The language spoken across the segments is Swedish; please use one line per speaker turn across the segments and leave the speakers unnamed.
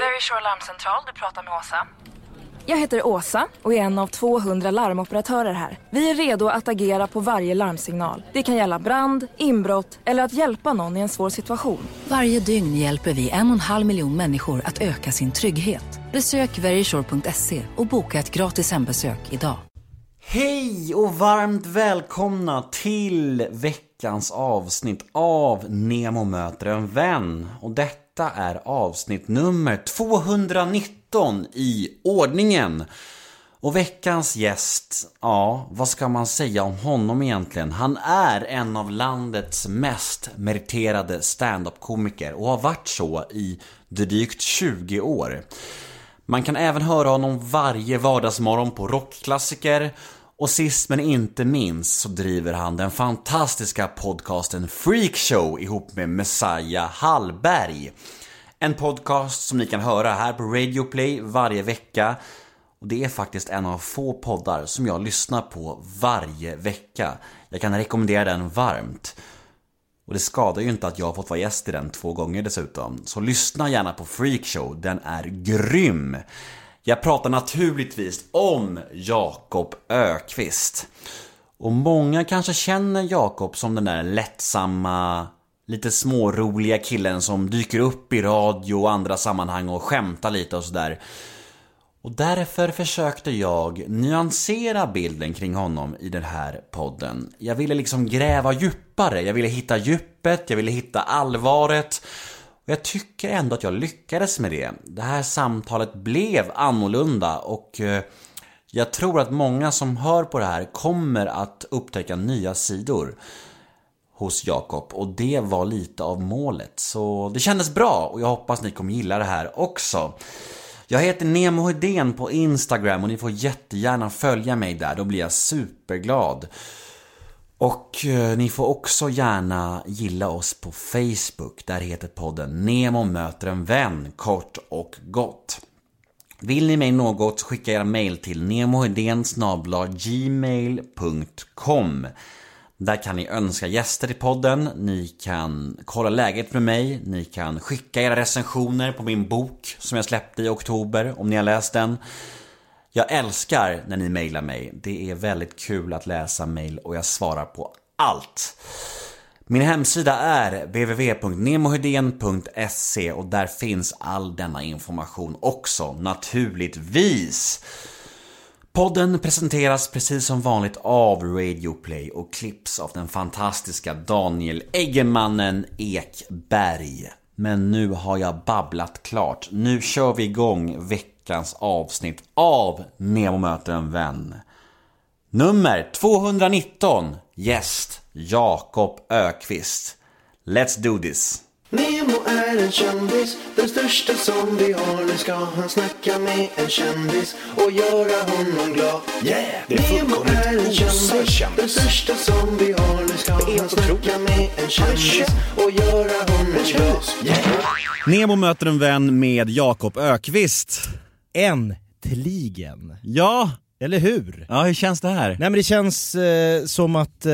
Very Sure Larmcentral, du pratar med Åsa.
Jag heter Åsa och är en av 200 larmoperatörer här. Vi är redo att agera på varje larmsignal. Det kan gälla brand, inbrott eller att hjälpa någon i en svår situation.
Varje dygn hjälper vi en och en halv miljon människor att öka sin trygghet. Besök veryshore.se och boka ett gratis hembesök idag.
Hej och varmt välkomna till veckans avsnitt av Nemo möter en vän. Och detta detta är avsnitt nummer 219 i ordningen. Och veckans gäst, ja, vad ska man säga om honom egentligen? Han är en av landets mest meriterade standup-komiker och har varit så i drygt 20 år. Man kan även höra honom varje vardagsmorgon på rockklassiker och sist men inte minst så driver han den fantastiska podcasten Freakshow ihop med Messiah Hallberg. En podcast som ni kan höra här på Radio Play varje vecka. Och det är faktiskt en av få poddar som jag lyssnar på varje vecka. Jag kan rekommendera den varmt. Och det skadar ju inte att jag har fått vara gäst i den två gånger dessutom. Så lyssna gärna på Freakshow, den är grym! Jag pratar naturligtvis om Jakob Ökvist. Och många kanske känner Jakob som den där lättsamma, lite småroliga killen som dyker upp i radio och andra sammanhang och skämtar lite och sådär. Och därför försökte jag nyansera bilden kring honom i den här podden. Jag ville liksom gräva djupare, jag ville hitta djupet, jag ville hitta allvaret. Och jag tycker ändå att jag lyckades med det. Det här samtalet blev annorlunda och eh, jag tror att många som hör på det här kommer att upptäcka nya sidor hos Jakob och det var lite av målet. Så det kändes bra och jag hoppas ni kommer gilla det här också. Jag heter Nemo Hedén på Instagram och ni får jättegärna följa mig där, då blir jag superglad. Och eh, ni får också gärna gilla oss på Facebook. Där heter podden Nemo möter en vän, kort och gott. Vill ni mig något, skicka era mail till gmail.com Där kan ni önska gäster till podden, ni kan kolla läget med mig, ni kan skicka era recensioner på min bok som jag släppte i oktober, om ni har läst den. Jag älskar när ni mejlar mig. Det är väldigt kul att läsa mejl och jag svarar på allt. Min hemsida är www.nemohedén.se och där finns all denna information också, naturligtvis. Podden presenteras precis som vanligt av Radioplay och klipps av den fantastiska Daniel Eggemannen Ekberg. Men nu har jag babblat klart. Nu kör vi igång veckans avsnitt av Nemo möter en vän. Nummer 219 Gäst Jakob Ökvist. Let's do this!
Nemo är en kändis, den största som vi har. Nu ska han snacka med en kändis och göra honom glad. Yeah!
Det är
Nemo är en kändis. den största som vi har. Nu ska han snacka med en kändis och göra honom glad. Yeah!
Nemo möter en vän med Jakob Ökvist.
Äntligen!
Ja,
Eller hur?
ja hur känns det här?
Nej men det känns eh, som att eh,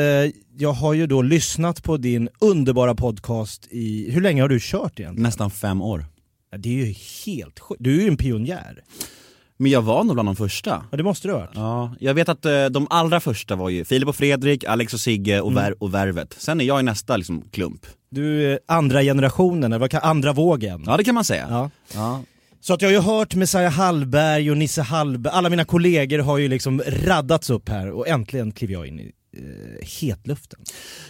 jag har ju då lyssnat på din underbara podcast i, hur länge har du kört egentligen?
Nästan fem år.
Ja, det är ju helt sjukt, du är ju en pionjär.
Men jag var nog bland de första.
Ja det måste du ha varit.
Ja, jag vet att eh, de allra första var ju Filip och Fredrik, Alex och Sigge och, Ver- och Värvet. Sen är jag i nästa liksom, klump.
Du är andra generationen, eller vad kan, andra vågen.
Ja, det kan man säga.
Ja.
Ja.
Så att jag har ju hört Messiah Hallberg och Nisse Hallberg, alla mina kollegor har ju liksom raddats upp här och äntligen kliver jag in i eh, hetluften.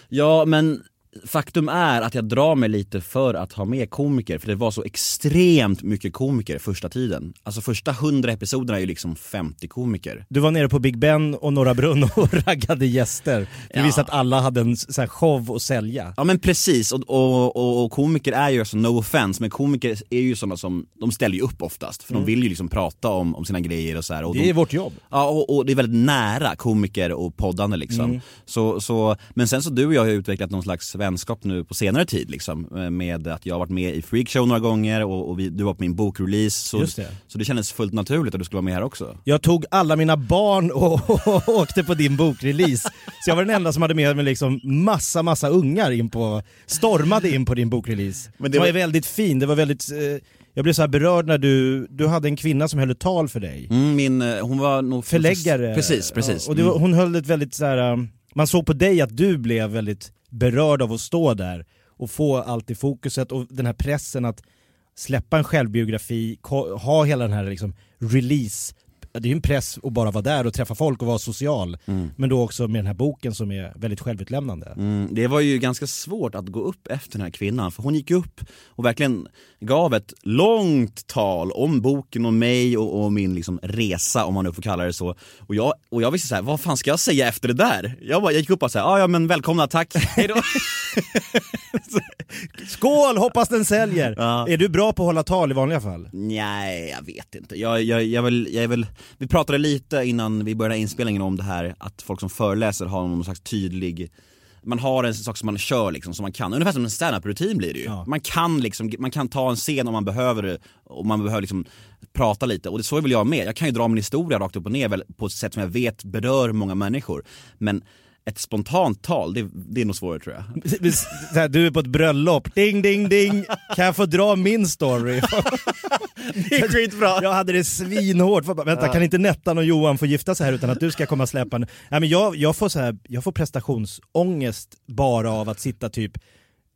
Ja, men faktum är att jag drar mig lite för att ha med komiker, för det var så extremt mycket komiker första tiden. Alltså första 100 episoderna är ju liksom 50 komiker.
Du var nere på Big Ben och Norra Brunn och raggade gäster. Du
Ja.
visste att alla hade en så här show att sälja.
Ja men precis, och, och, och, och komiker är ju, alltså no offense, men komiker är ju sådana som, de ställer ju upp oftast, för de vill ju liksom prata om, om sina grejer och så här. Och
Det
de,
är vårt jobb.
Ja, och, och det är väldigt nära komiker och poddande liksom. Så, så, men sen så du och jag har utvecklat någon slags vänskap nu på senare tid liksom. eh, Med att jag har varit med i Freakshow några gånger och, och vi, du var på min bokrelease. Så,
Just det.
så det kändes fullt naturligt att du skulle vara med här också.
Jag tog alla mina barn och, och åkte på din bokrelease. Så jag var den enda som hade med mig liksom massa, massa ungar in på, stormade in på din bokrelease.
Men
det
det
var
var-
väldigt fin, det var väldigt, eh, jag blev så här berörd när du, du hade en kvinna som höll ett tal för dig.
Mm, min, eh, hon var nog...
Förläggare.
Precis, precis.
Ja, och var-
Mm.
hon höll ett väldigt så här. um, man såg på dig att du blev väldigt berörd av att stå där och få allt i fokuset och den här pressen att släppa en självbiografi, ha hela den här liksom release det är ju en press att bara vara där och träffa folk och vara social. Men då också med den här boken som är väldigt självutlämnande.
Mm, det var ju ganska svårt att gå upp efter den här kvinnan, för hon gick upp och verkligen gav ett långt tal om boken och mig och, och min liksom resa, om man nu får kalla det så. Och jag, och jag visste så här, vad fan ska jag säga efter det där? Jag, bara, jag gick upp och sa, ja ja men välkomna, tack, hejdå.
Skål, hoppas den säljer!
Ja.
Är du bra på att hålla tal i vanliga fall?
Nej, jag vet inte. Jag, jag, jag, väl, jag väl, vi pratade lite innan vi började inspelningen om det här, att folk som föreläser har någon slags tydlig man har en sak som man kör liksom, som man kan. Ungefär som en stand-up-rutin blir det ju.
Ja.
Man kan liksom, man kan ta en scen om man behöver det, och man behöver liksom prata lite. Och det så väl jag med. Jag kan ju dra min historia rakt upp och ner väl, på ett sätt som jag vet berör många människor. Men ett spontant tal, det, det är nog svårare tror jag.
Här, du är på ett bröllop, ding ding ding, kan jag få dra min story?
Det är skitbra!
Jag hade det svinhårt, vänta kan inte Nettan och Johan få gifta sig här utan att du ska komma släpande? Nej, men jag, jag, får så här, jag får prestationsångest bara av att sitta typ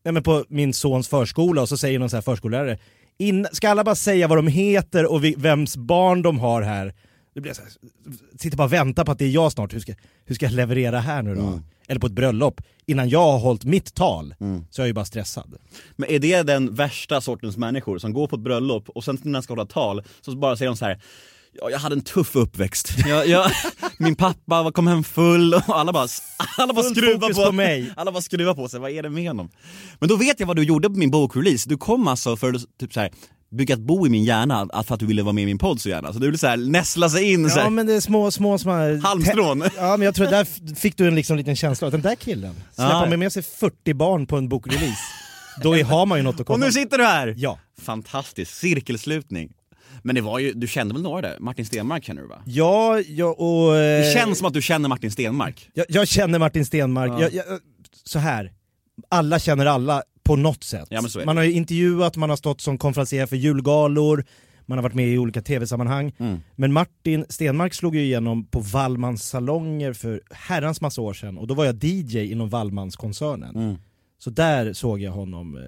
nej, men på min sons förskola och så säger någon så här förskollärare in, Ska alla bara säga vad de heter och vi, vems barn de har här? Det blir så här, sitter bara och väntar på att det är jag snart, hur ska, hur ska jag leverera här nu då? Eller på ett bröllop, innan jag har hållit mitt tal så är jag ju bara stressad.
Men är det den värsta sortens människor som går på ett bröllop och sen när de ska hålla tal så bara säger de så här. Ja, jag hade en tuff uppväxt. Jag, jag, min pappa var- kom hem full och alla bara, alla bara
fokus
på,
på mig.
Alla bara skruvar på sig, vad är det med honom? Men då vet jag vad du gjorde på min bokrelease. Du kom alltså för typ så här, bygga ett bo i min hjärna, att för att du ville vara med i min podd så gärna. Så du ville så här, näsla sig in så här,
Ja men det är små, små, små...
halmstrån.
Ja men jag tror där f- fick du en liksom liten känsla av den där killen, släpper
Ja.
man med sig 40 barn på en bokrelease, då är, har man ju något att
Och
komma
nu sitter du här!
Ja.
Fantastiskt, cirkelslutning. Men det var ju, du kände väl några där? Martin Stenmark känner du va?
Ja, ja och... eh,
Det känns som att du känner Martin Stenmark.
jag, jag känner Martin Stenmark,
Ja.
jag, jag, så här. alla känner alla på något sätt.
Ja,
man har ju intervjuat, man har stått som konferencier för julgalor, man har varit med i olika tv-sammanhang.
Mm.
Men Martin Stenmark slog ju igenom på Wallmans salonger för herrans massa år sedan och då var jag DJ inom Wallmanskoncernen.
Mm.
Så där såg jag honom eh,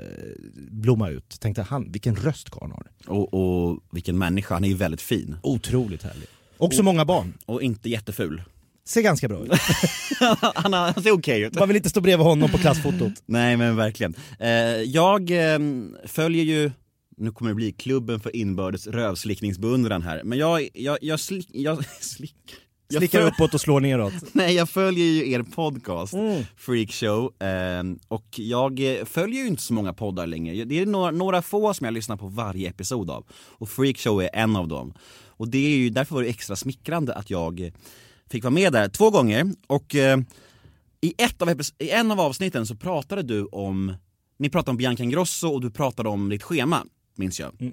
blomma ut. Tänkte han, vilken röst karln har.
Och, och vilken människa, han är ju väldigt fin.
Otroligt härlig. Också många barn.
Och inte jätteful.
Ser ganska bra ut.
han, har- han ser okej ut.
Man vill inte stå bredvid honom på klassfotot.
Nej men verkligen. Eh, jag eh, följer ju, nu kommer det bli klubben för inbördes rövslickningsbeundran här, men jag, jag, jag, slick, jag slick, jag
Slickar
föl-
uppåt och slår neråt.
Nej jag följer ju er podcast,
Mm.
Freakshow, eh, och jag eh, följer ju inte så många poddar längre. Det är några, några få som jag lyssnar på varje episod av, och Freakshow är en av dem. Och det är ju, därför var det extra smickrande att jag fick vara med där två gånger, och eh, i, ett av I en av avsnitten så pratade du om, ni pratade om Bianca Ingrosso och du pratade om ditt schema, minns jag.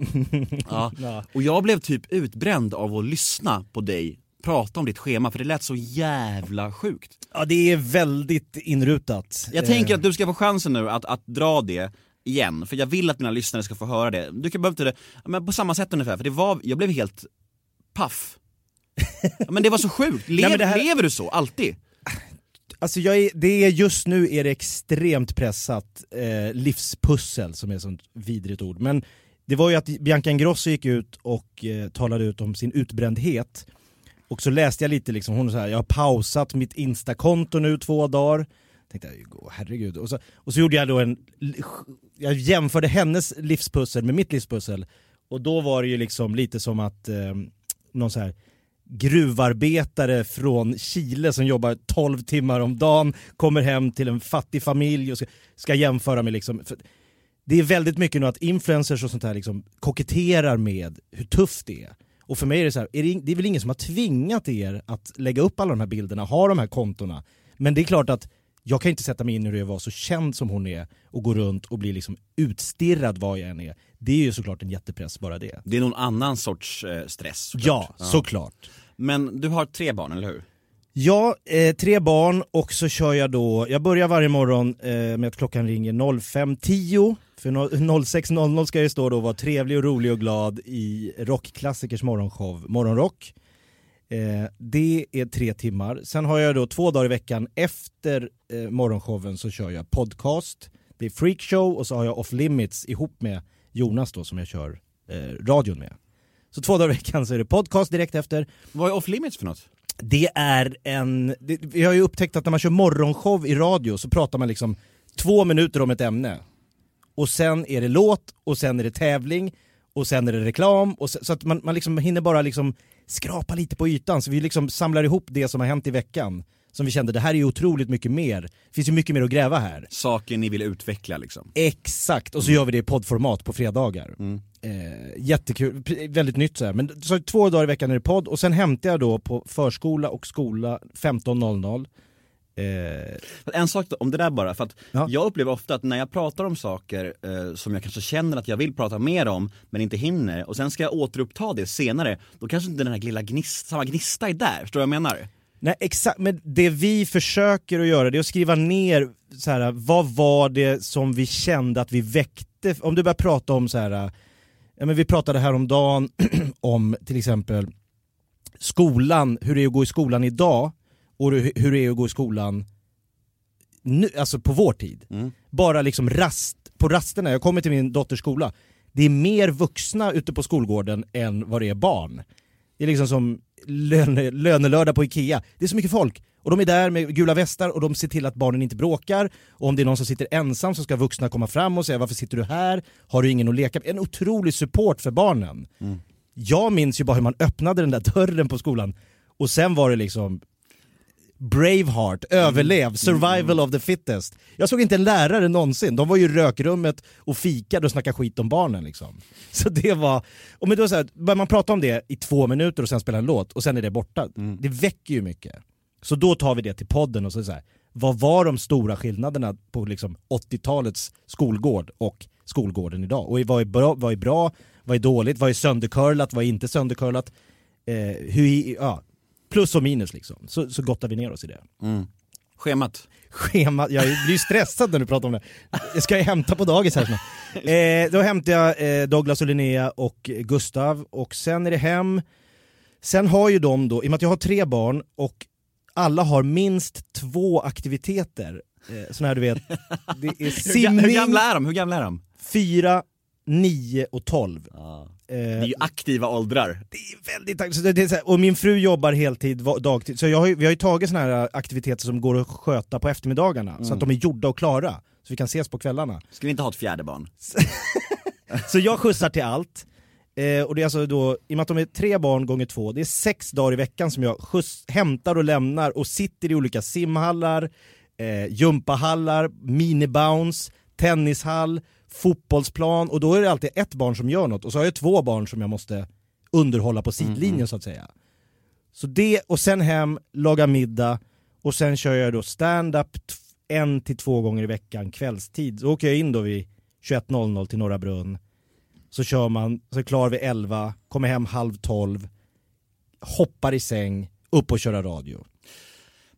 Ja.
Ja.
Och jag blev typ utbränd av att lyssna på dig prata om ditt schema för det lät så jävla sjukt.
Ja det är väldigt inrutat.
Jag tänker att du ska få chansen nu att, att dra det igen, för jag vill att mina lyssnare ska få höra det. Du kan behöva inte det, men på samma sätt ungefär, för det var, jag blev helt paff. Ja, men det var så sjukt, Le,
Nej, här-
lever du så, alltid?
Alltså jag är, det är just nu är det extremt pressat eh, livspussel som är ett sånt vidrigt ord. Men det var ju att Bianca Ingrosso gick ut och eh, talade ut om sin utbrändhet. Och så läste jag lite liksom, hon så här, jag har pausat mitt instakonto nu två dagar. Tänkte jag, "Åh, herregud. Och så, och så gjorde jag då en, jag jämförde hennes livspussel med mitt livspussel. Och då var det ju liksom lite som att eh, någon så här gruvarbetare från Chile som jobbar 12 timmar om dagen, kommer hem till en fattig familj och ska, ska jämföra med liksom, det är väldigt mycket nu att influencers och sånt här liksom koketterar med hur tufft det är. Och för mig är det så här, är det, det är väl ingen som har tvingat er att lägga upp alla de här bilderna, ha de här kontona. Men det är klart att jag kan inte sätta mig in i hur det vara så känd som hon är och gå runt och bli liksom utstirrad vad jag än är. Det är ju såklart en jättepress bara det.
Det är någon annan sorts eh, stress såklart.
Ja, såklart.
Men du har tre barn, eller hur?
Ja, eh, tre barn och så kör jag då, jag börjar varje morgon eh, med att klockan ringer 05.10 För no- 06.00 ska jag stå då och vara trevlig och rolig och glad i rockklassikers morgonshow, Morgonrock. Eh, det är tre timmar. Sen har jag då två dagar i veckan efter eh, morgonshowen så kör jag podcast. Det är freakshow och så har jag off limits ihop med Jonas då som jag kör eh, radion med. Så två dagar i veckan så är det podcast direkt efter.
Vad är off limits för något?
Det är en, det, vi har ju upptäckt att när man kör morgonshow i radio så pratar man liksom två minuter om ett ämne. Och sen är det låt, och sen är det tävling, och sen är det reklam, och så, så att man, man liksom hinner bara liksom skrapa lite på ytan. Så vi liksom samlar ihop det som har hänt i veckan. Som vi kände, det här är ju otroligt mycket mer. Det finns ju mycket mer att gräva här.
Saker ni vill utveckla liksom.
Exakt, och så gör vi det i poddformat på fredagar.
Mm.
Eh, jättekul, väldigt nytt så här. Men så två dagar i veckan är det podd och sen hämtar jag då på förskola och skola 15.00. Eh,
En sak om det där bara, för att
Ja.
jag upplever ofta att när jag pratar om saker eh, som jag kanske känner att jag vill prata mer om, men inte hinner, och sen ska jag återuppta det senare, då kanske inte den här lilla gnist, samma gnista är där, förstår du vad jag menar?
nej exakt, men det vi försöker att göra det är att skriva ner så här, vad var det som vi kände att vi väckte, om du börjar prata om så här, ja men vi pratade häromdagen om till exempel skolan, hur det är att gå i skolan idag och hur det är att gå i skolan nu, alltså på vår tid.
Mm.
Bara liksom rast, på rasterna, jag kommer till min dotters skola, det är mer vuxna ute på skolgården än vad det är barn. Det är liksom som löne, lönelördag på Ikea, det är så mycket folk. Och de är där med gula västar och de ser till att barnen inte bråkar. Och om det är någon som sitter ensam så ska vuxna komma fram och säga varför sitter du här? Har du ingen att leka med? En otrolig support för barnen. Jag minns ju bara hur man öppnade den där dörren på skolan och sen var det liksom Braveheart, överlev, survival of the fittest. Jag såg inte en lärare någonsin, de var ju i rökrummet och fikade och snackade skit om barnen liksom. Så det var, och men då så här, börjar man prata om det i två minuter och sen spela en låt och sen är det borta, det väcker ju mycket. Så då tar vi det till podden och så, så här, vad var de stora skillnaderna på liksom 80-talets skolgård och skolgården idag? Och vad är bra, vad är, bra, vad är dåligt, vad är söndercurlat, vad är inte söndercurlat? Eh, hur, ja, plus och minus liksom. Så, så gottar vi ner oss i det.
Schemat.
Schema, jag blir stressad när du pratar om det. Jag ska ju hämta på dagis här snart. Eh, då hämtar jag eh, Douglas och Linnea och Gustav och sen är det hem. Sen har ju de då, i och med att jag har tre barn och alla har minst två aktiviteter. Eh, såna här du vet, det är simning,
hur gamla är de? Hur gamla är de?
fyra, nio och tolv.
Det är ju aktiva åldrar.
Det är väldigt så det, är här, Och min fru jobbar heltid, dagtid, så jag har, vi har ju tagit såna här aktiviteter som går att sköta på eftermiddagarna, så att de är gjorda och klara. Så vi kan ses på kvällarna.
Ska vi inte ha ett fjärde barn?
Så jag skjutsar till allt. Eh, och det är alltså då, i och med att de är tre barn gånger två, det är sex dagar i veckan som jag skjuts, hämtar och lämnar och sitter i olika simhallar, eh, gympahallar, minibounce, tennishall, fotbollsplan och då är det alltid ett barn som gör något och så har jag två barn som jag måste underhålla på sidlinjen så att säga. Så det, och sen hem, laga middag och sen kör jag då stand-up en till två gånger i veckan kvällstid. Så åker jag in då vid 21.00 till Norra Brunn. Så kör man, så är klar vid 11, kommer hem halv 12, hoppar i säng, upp och köra radio.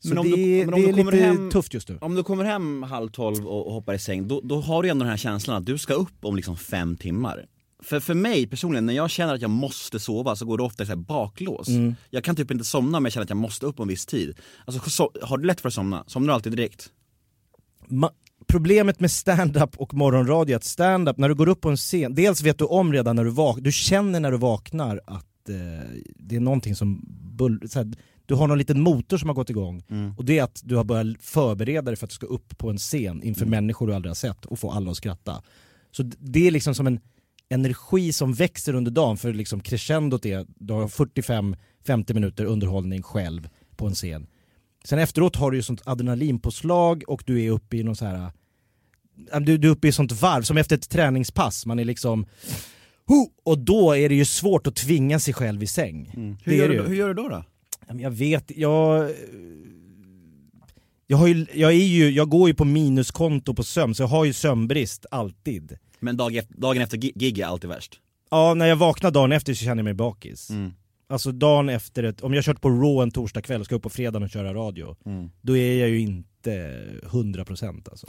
Men om
det,
du- men om
det
du
är
kommer
lite
hem-
tufft just nu.
Om du kommer hem halv tolv och, och hoppar i säng, då, då har du ändå den här känslan att du ska upp om liksom fem timmar. För, för mig personligen, när jag känner att jag måste sova så går det ofta så här baklås.
Mm.
Jag kan typ inte somna om jag känner att jag måste upp om en viss tid. Alltså, så, har du lätt för att somna? Somnar du alltid direkt?
Ma- Problemet med stand-up och morgonradio är att stand-up, när du går upp på en scen, dels vet du om redan när du vaknar, du känner när du vaknar att eh, det är någonting som bull, så här, du har någon liten motor som har gått igång och det är att du har börjat förbereda dig för att du ska upp på en scen inför människor du aldrig har sett och få alla att skratta. Så det är liksom som en energi som växer under dagen för liksom crescendot är, du har 45-50 minuter underhållning själv på en scen. Sen efteråt har du ju sånt adrenalinpåslag och du är uppe i någon så här Ja, du, du är uppe i sånt varv, som efter ett träningspass, man är liksom "Ho!" och då är det ju svårt att tvinga sig själv i säng.
Hur,
Det är
gör du, hur gör du då? då?
Ja, Jag vet, jag... Jag, har ju, jag, är ju, jag går ju på minuskonto på sömn, så jag har ju sömnbrist alltid.
Men dag, dagen efter gi- gig är alltid värst.
Ja, när jag vaknar dagen efter så känner jag mig bakis.
Mm.
Alltså dagen efter, ett, om jag kört på Raw en torsdag kväll och ska upp på fredagen och köra radio,
Mm.
då är jag ju inte 100% alltså.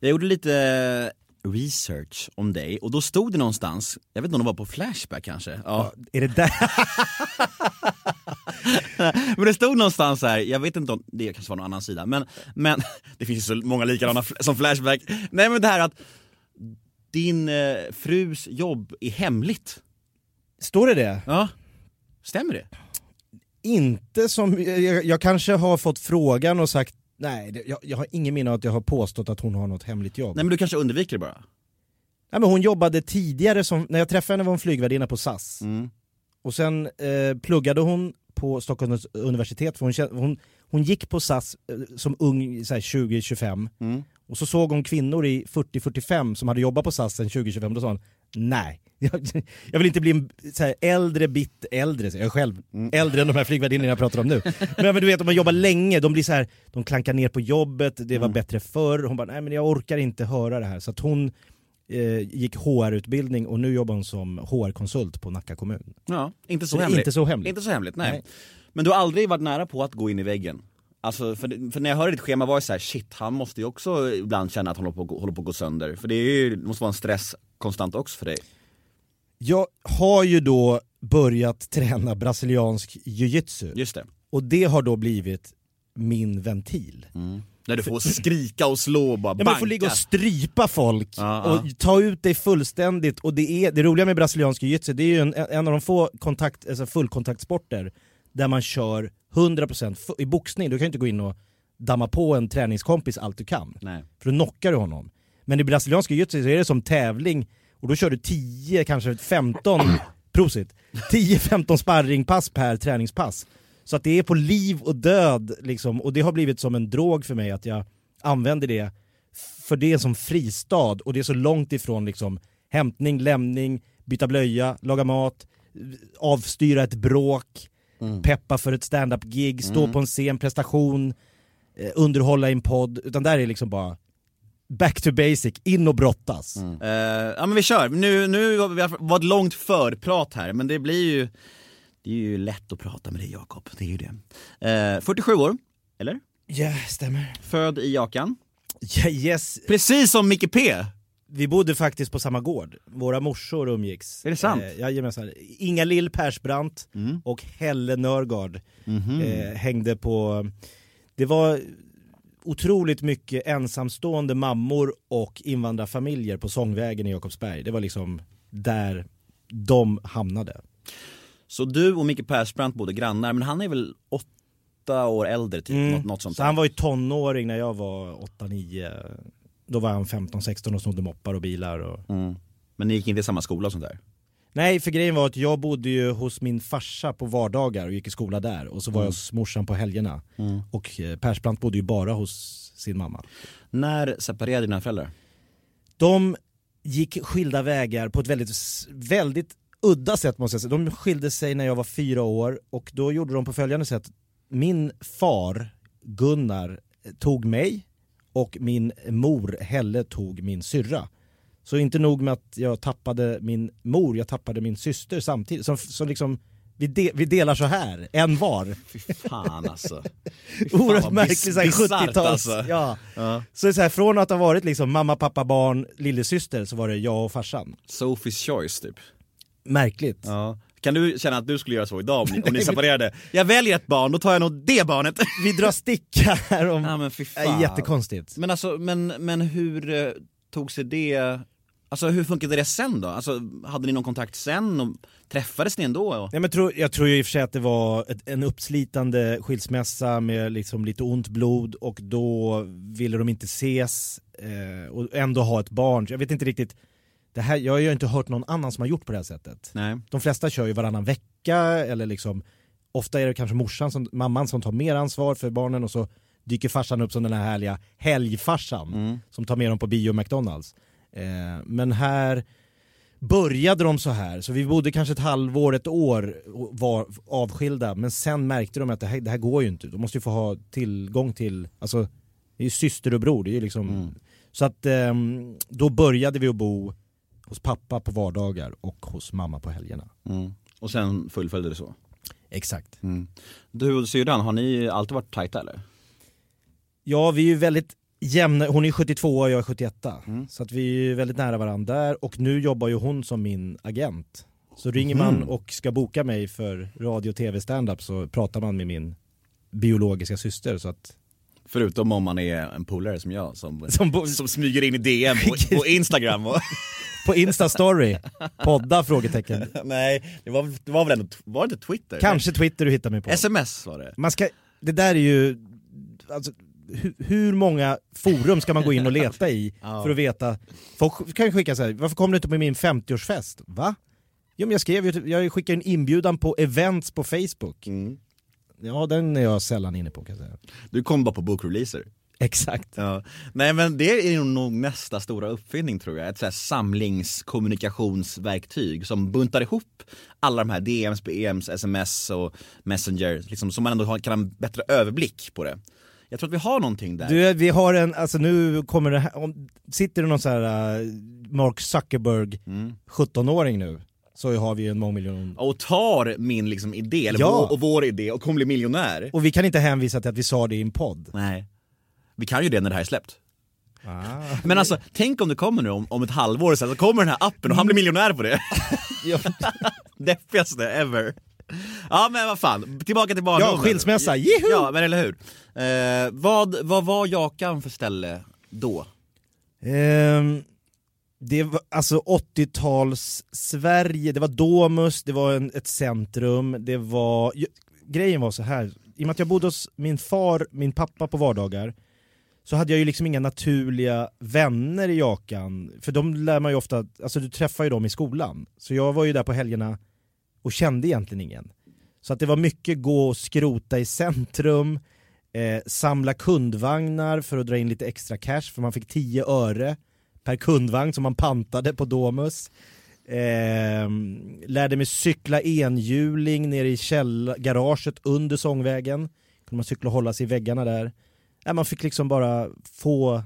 Jag gjorde lite
research om dig och då stod det någonstans, jag vet inte om det var på Flashback kanske? Ja.
Är det där?
Men det stod någonstans här, jag vet inte om det kanske var någon annan sida, men, men det finns så många likadana som Flashback. Nej men det här att din eh, frus jobb är hemligt.
Står det det?
Ja, stämmer det?
Inte som, jag, jag kanske har fått frågan och sagt nej, det, jag, jag har ingen minne av att jag har påstått att hon har något hemligt jobb.
Nej men du kanske undviker det bara?
Nej, men hon jobbade tidigare, som, när jag träffade henne var hon flygvärdinna på SAS.
Mm.
Och sen eh, pluggade hon på Stockholms universitet, för hon, hon, hon gick på SAS eh, som ung, så här 20-25.
Mm.
Och så såg hon kvinnor i 40-45 som hade jobbat på SAS sen 2025, då sa hon nej. Jag, jag vill inte bli en så här, äldre bit, äldre, jag är själv äldre än de här flygvärdinnorna jag pratar om nu. Men, men du vet om man jobbar länge, de blir så här, de klankar ner på jobbet, det var bättre förr. Hon bara, nej men jag orkar inte höra det här. Så hon eh, gick HR-utbildning och nu jobbar hon som HR-konsult på Nacka kommun.
Ja, inte så
Så det
hemligt.
inte så hemligt.
Inte så hemligt, nej.
Nej.
Men du har aldrig varit nära på att gå in i väggen? Alltså, för, för när jag hörde ditt schema var jag så här: shit, han måste ju också ibland känna att han håller på, håller på att gå sönder. För det, ju, det måste vara en stress konstant också för dig.
Jag har ju då börjat träna brasiliansk jiu-jitsu
Just det.
och det har då blivit min ventil.
När du får skrika och slå och bara
Ja,
banka.
du får ligga och strypa folk
Ja,
och ta ut dig fullständigt och det, är, det roliga med brasiliansk jiu-jitsu det är ju en, en av de få kontakt, alltså fullkontaktsporter där man kör 100% fu- i boxning, du kan ju inte gå in och damma på en träningskompis allt du kan.
Nej.
För då knockar du honom. Men i brasiliansk jiu-jitsu så är det som tävling och då kör du 10, kanske 15, prosit, 10-15 sparringpass per träningspass. Så att det är på liv och död liksom, och det har blivit som en drog för mig att jag använder det för det är som fristad. Och det är så långt ifrån liksom hämtning, lämning, byta blöja, laga mat, avstyra ett bråk, peppa för ett stand-up-gig, stå på en scen, prestation, eh, underhålla i en podd, utan där är det liksom bara back to basic, in och brottas.
Eh, ja men vi kör, nu, nu har vi var ett långt förprat här men det blir ju Det är ju lätt att prata med dig Jakob, det är ju det. Eh, 47 år, eller?
Ja, stämmer.
Född i Jakan.
Ja, yes,
Precis som Micke P!
vi bodde faktiskt på samma gård, våra morsor umgicks.
Är det sant?
Eh, jajamensan. Inga Lill Persbrandt
Mm.
och Helle Nörgard
Mhm.
eh, hängde på, det var otroligt mycket ensamstående mammor och invandrarfamiljer på Sångvägen i Jakobsberg. Det var liksom där de hamnade.
Så du och Micke Persbrandt bodde grannar, men han är väl åtta år äldre typ, något, något sånt
Mm. Så han var ju tonåring när jag var 8-9. Då var han 15-16 och snodde moppar och bilar. Och...
mm. Men ni gick inte i samma skola och sånt där?
Nej, för grejen var att jag bodde ju hos min farsa på vardagar och gick i skola där. Och så var jag hos morsan på helgerna. Och eh, Persbrandt bodde ju bara hos sin mamma.
När separerade dina föräldrar?
De gick skilda vägar på ett väldigt, väldigt udda sätt måste jag säga. De skilde sig när jag var fyra år och då gjorde de på följande sätt. Min far, Gunnar, tog mig och min mor, Helle, tog min syrra. Så inte nog med att jag tappade min mor, jag tappade min syster samtidigt. Så, så liksom, vi, de, vi delar så här, en var.
Fy fan alltså.
Oerhört
vad
märklig
bis-
så här
bisarrt
70-tals...
alltså.
Ja.
Ja.
Så, så här, från att ha varit liksom mamma, pappa, barn, lillasyster så var det jag och farsan.
Sophie's choice typ.
Märkligt.
Ja. Kan du känna att du skulle göra så idag om ni, om ni separerade? Jag väljer ett barn, då tar jag nog det barnet.
Vi drar sticka här om...
Ja men fy
Ja,
fan.
jättekonstigt.
Men alltså, men, men hur eh, tog sig det, alltså hur funkade det sen då? Alltså hade ni någon kontakt sen och träffades ni ändå?
Nej, men tro, jag tror ju i och för sig att det var ett, en uppslitande skilsmässa med liksom lite ont blod och då ville de inte ses eh, och ändå ha ett barn. Jag vet inte riktigt, det här, jag har ju inte hört någon annan som har gjort på det här sättet.
Nej.
De flesta kör ju varannan vecka eller liksom Ofta är det kanske morsan, som, mamman som tar mer ansvar för barnen och så dyker farsan upp som den här härliga helgfarsan som tar med dem på bio och McDonalds. Eh, men här började de så här, så vi bodde kanske ett halvår, ett år och var avskilda men sen märkte de att det här, det här går ju inte, de måste ju få ha tillgång till, alltså det är ju syster och bror, det är ju liksom Så att ehm, då började vi att bo hos pappa på vardagar och hos mamma på helgerna.
Mm. Och sen fullföljde det så?
Exakt.
Du och syrran, har ni alltid varit tajta eller?
Ja, vi är ju väldigt jämna, hon är 72 och jag är 71
Mm.
så att vi är ju väldigt nära varandra där och nu jobbar ju hon som min agent. Så ringer man
Mhm.
och ska boka mig för radio och tv standup så pratar man med min biologiska syster så att
Förutom om man är en polare som jag som,
Som
som smyger in i DM på, på Instagram och,
på Insta-story, podda? frågetecken.
Nej, det var, det var väl ändå, var det Twitter?
Kanske Twitter du hittar mig på.
Sms var det.
Man ska, det där är ju, alltså, hur, hur många forum ska man gå in och leta i
Ja.
för att veta? Folk kan ju skicka så här, varför kom du inte på min 50-årsfest? Va? Jo men jag skrev ju, jag skickade en inbjudan på events på Facebook.
Mm.
Ja den är jag sällan inne på kan jag säga.
Du kom bara på bokreleaser.
Exakt.
Ja. Nej men det är nog nästa stora uppfinning tror jag, ett så här samlingskommunikationsverktyg som buntar ihop alla de här DMs, BMs, sms och messenger, liksom, så man ändå kan ha en bättre överblick på det. Jag tror att vi har någonting där.
Du, vi har en, alltså nu kommer det här, om, sitter det någon så här uh, Mark Zuckerberg,
Mm.
17-åring nu, så har vi en mångmiljon
Och tar min liksom idé, eller
Ja.
vår, och vår idé och kommer bli miljonär.
Och vi kan inte hänvisa till att vi sa det i en podd.
Nej. Vi kan ju det när det här är släppt.
Ah.
Men alltså, tänk om det kommer nu om, om ett halvår sen, så kommer den här appen och han blir miljonär på det. Deppigaste ever. Ja men vad fan, tillbaka till barndomen.
Ja, skilsmässa, jiho!
Ja men eller hur. Eh, vad, vad var Jakan för ställe då?
Ehm, det var alltså 80-tals Sverige, det var Domus, det var en, ett centrum, det var... ju- Grejen var så här. i och med att jag bodde hos min far, min pappa på vardagar, så hade jag ju liksom inga naturliga vänner i Jakan, för de lär man ju ofta, alltså du träffar ju dem i skolan. Så jag var ju där på helgerna och kände egentligen ingen. Så att det var mycket gå och skrota i centrum, eh, samla kundvagnar för att dra in lite extra cash, för man fick 10 öre per kundvagn som man pantade på Domus. Eh, lärde mig cykla enhjuling nere i käll- garaget under sångvägen. Kunde man cykla och hålla sig i väggarna där. Eh, man fick liksom bara få,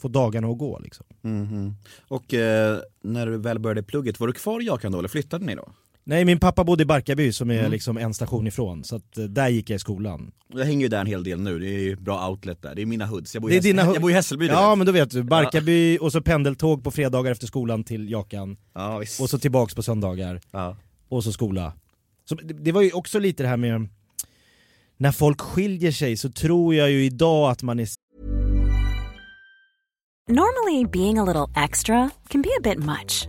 få dagarna att gå liksom.
Mhm. Och eh, när du väl började plugget, var du kvar i Jakan då eller flyttade ni då?
Nej min pappa bodde i Barkarby som är
Mm.
liksom en station ifrån, så att, eh, där gick jag i skolan.
Jag hänger ju där en hel del nu, det är ju bra outlet där, det är mina hoods. Jag bor i,
Det är dina
jag bor i Hässelby
Ja
vet.
men då vet du, Barkarby och så pendeltåg på fredagar efter skolan till Jakan,
ja visst.
och så tillbaks på söndagar.
ja.
och så skola. Så det, det var ju också lite det här med när folk skiljer sig så tror jag ju idag att man är
Normally, being a little extra can be a bit much,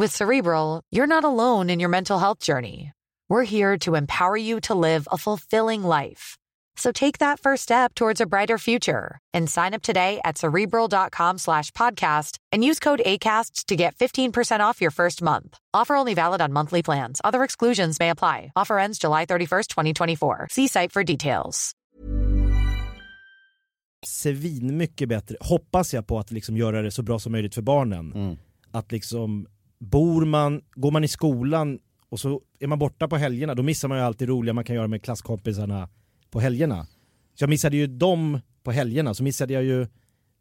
With Cerebral, you're not alone in your mental health journey. We're here to empower you to live a fulfilling life. So take that first step towards a brighter future and sign up today at cerebral.com slash podcast and use code ACAST to get 15% off your first month. Offer only valid on monthly plans. Other exclusions may apply. Offer ends July 31st, 2024. See site for details.
svin mycket bättre, hoppas jag på att liksom göra det så bra som möjligt för barnen.
Mm.
Att liksom, bor man, går man i skolan och så är man borta på helgerna, då missar man ju allt det roliga man kan göra med klasskompisarna på helgerna. Så jag missade ju dem på helgerna, så missade jag ju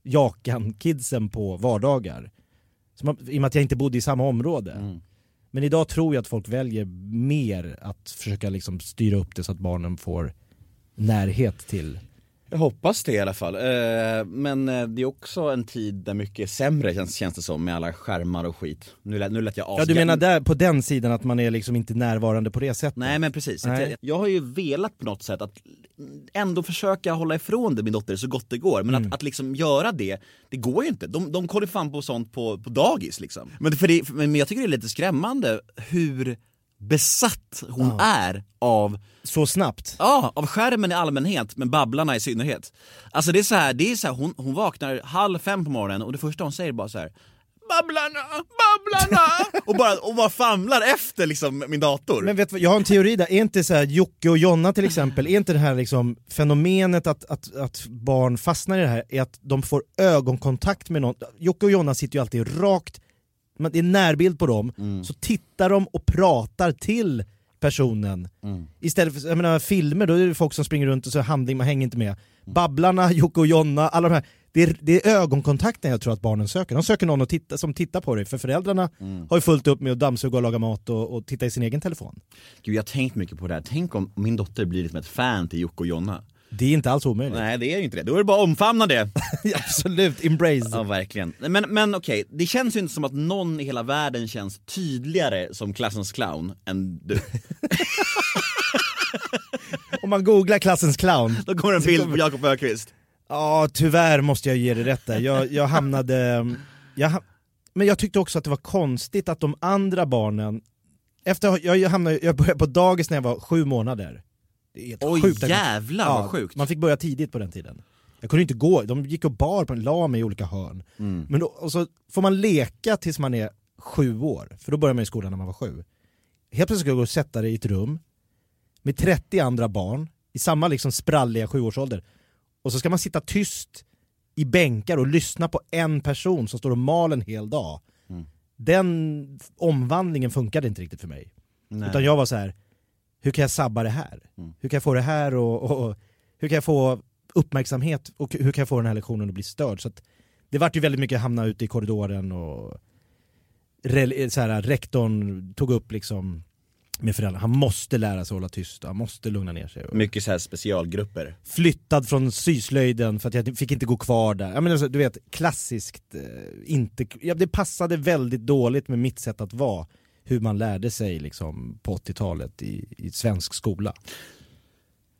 Jakan-kidsen på vardagar. Man, I och med att jag inte bodde i samma område.
Mm.
Men idag tror jag att folk väljer mer att försöka liksom styra upp det så att barnen får närhet till
Jag hoppas det i alla fall. Eh, men eh, det är också en tid där mycket är sämre känns, känns det som med alla skärmar och skit. Nu lät, nu lät jag
Ja du
asgammal.
menar där, på den sidan att man är liksom inte närvarande på det sättet?
Nej men precis,
Nej.
Jag, jag har ju velat på något sätt att ändå försöka hålla ifrån det min dotter så gott det går. Men
Mm.
att, att liksom göra det, det går ju inte. De, de kollar fan på sånt på, på dagis liksom. Men, för det, men jag tycker det är lite skrämmande hur besatt hon är av
Så snabbt.
Ja, av skärmen i allmänhet, men Babblarna i synnerhet. Alltså det är så här, det är så här, hon, hon vaknar halv fem på morgonen och det första hon säger är bara så här. Babblarna, Babblarna! och, bara, och bara famlar efter liksom min dator.
Men vet du jag har en teori där, är inte så här Jocke och Jonna till exempel, är inte det här liksom fenomenet att, att, att barn fastnar i det här, är att de får ögonkontakt med någon, Jocke och Jonna sitter ju alltid rakt, men det är närbild på dem, så tittar de och pratar till personen. Istället för, jag menar filmer, då är det folk som springer runt och så handling, man hänger inte med. Babblarna, Jocke och Jonna, alla de här, det är, det är ögonkontakten jag tror att barnen söker. De söker någon titta, som tittar på dig, för föräldrarna har ju fullt upp med att dammsuga och laga mat och, och titta i sin egen telefon.
Gud, jag har tänkt mycket på det här. Tänk om min dotter blir liksom ett fan till Jocke och Jonna.
Det är inte alls omöjligt.
Nej, det är ju inte det. Då är det bara att omfamna det.
Absolut, embrace.
Ja, verkligen. Men, men okej, det känns ju inte som att någon i hela världen känns tydligare som klassens clown än du.
Om man googlar klassens clown,
Då kommer en bild på Jakob Ökvist.
ja tyvärr måste jag ge det rätt där. Jag, jag hamnade... Jag, men jag tyckte också att det var konstigt att de andra barnen, efter, jag, jag, hamnade, jag började på dagis när jag var sju månader. Det är helt
Oj
sjukt.
jävlar
Ja,
vad sjukt.
Man fick börja tidigt på den tiden. Jag kunde inte gå, de gick och bar på la mig i olika hörn.
Mm.
Men då, och så får man leka tills man är sju år, för då börjar man i skolan när man var sju. Helt plötsligt ska du gå och sätta dig i ett rum med 30 andra barn i samma liksom spralliga sjuårsålder. Och så ska man sitta tyst i bänkar och lyssna på en person som står och mal en hel dag.
Mm.
Den omvandlingen funkade inte riktigt för mig.
Nej.
Utan jag var så här: hur kan jag sabba det här?
Mm.
Hur kan jag få det här och, och, och hur kan jag få uppmärksamhet och hur kan jag få den här lektionen att bli störd? Så att det vart ju väldigt mycket hamna ute i korridoren och rel- så här, rektorn tog upp liksom med föräldrarna, han måste lära sig hålla tyst, han måste lugna ner sig.
Mycket så här specialgrupper.
flyttad från syslöjden för att jag fick inte gå kvar där. Jag menar, alltså, du vet, klassiskt, eh, inte, ja, det passade väldigt dåligt med mitt sätt att vara. Hur man lärde sig liksom, på 80-talet i, i svensk skola.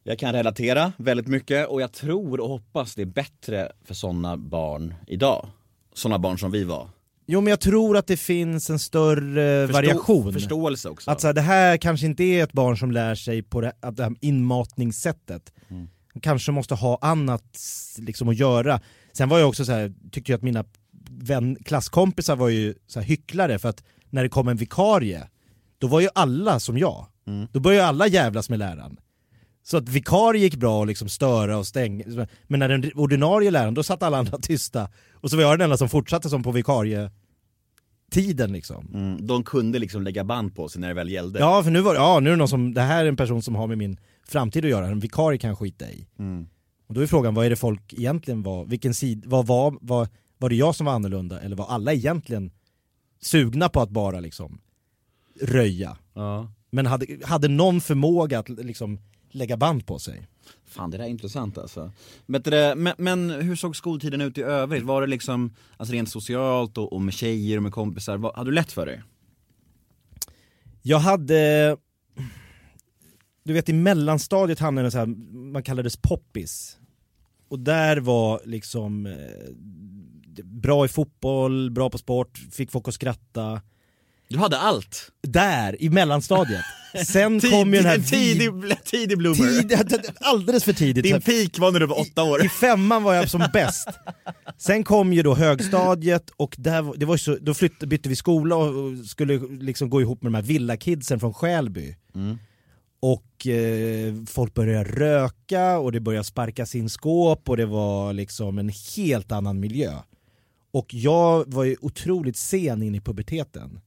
Jag kan relatera väldigt mycket och jag tror och hoppas det är bättre för sådana barn idag. Sådana barn som vi var.
Jo men jag tror att det finns en större
Förstå-
variation.
Förståelse också.
Att så här, det här kanske inte är ett barn som lär sig på det, det här inmatningssättet.
Mm.
Kanske måste ha annat liksom, att göra. Sen var jag också så här, tyckte jag att mina vän, klasskompisar var ju så här, hycklare för att när det kom en vikarie, då var ju alla som jag.
Mm.
Då började alla jävlas med läraren. Så att vikarie gick bra att liksom störa och stänga, men när den ordinarie läraren, då satt alla andra tysta. Och så var jag den enda som fortsatte som på vikarie tiden liksom.
Mm, de kunde liksom lägga band på sig när det väl gällde.
Ja, för nu var ja, nu är det någon som, det här är en person som har med min framtid att göra, en vikarie kan skita i.
Mm.
Och då är frågan, vad är det folk egentligen var, vilken sid, vad var, var, var det jag som var annorlunda eller var alla egentligen sugna på att bara liksom röja?
Ja.
Men hade, hade någon förmåga att liksom lägga band på sig?
Fan det där är intressant alltså. Men, men, men hur såg skoltiden ut i övrigt? Var det liksom, alltså rent socialt och, och med tjejer och med kompisar, vad, hade du lätt för dig?
Jag hade, du vet i mellanstadiet hamnade jag så här, man kallades poppis. Och där var liksom eh, bra i fotboll, bra på sport, fick folk att skratta.
Du hade allt!
Där, i mellanstadiet. Sen kom ju den här
tidig, tidig bloomer.
tid, alldeles för tidigt.
Din peak var när du var åtta år.
I femman var jag som bäst. Sen kom ju då högstadiet och där, det var så, då flytt, bytte vi skola och och skulle liksom gå ihop med de här villakidsen från Skälby.
Mm.
Och eh, folk började röka och det började sparkas in skåp och det var liksom en helt annan miljö. Och jag var ju otroligt sen in i puberteten.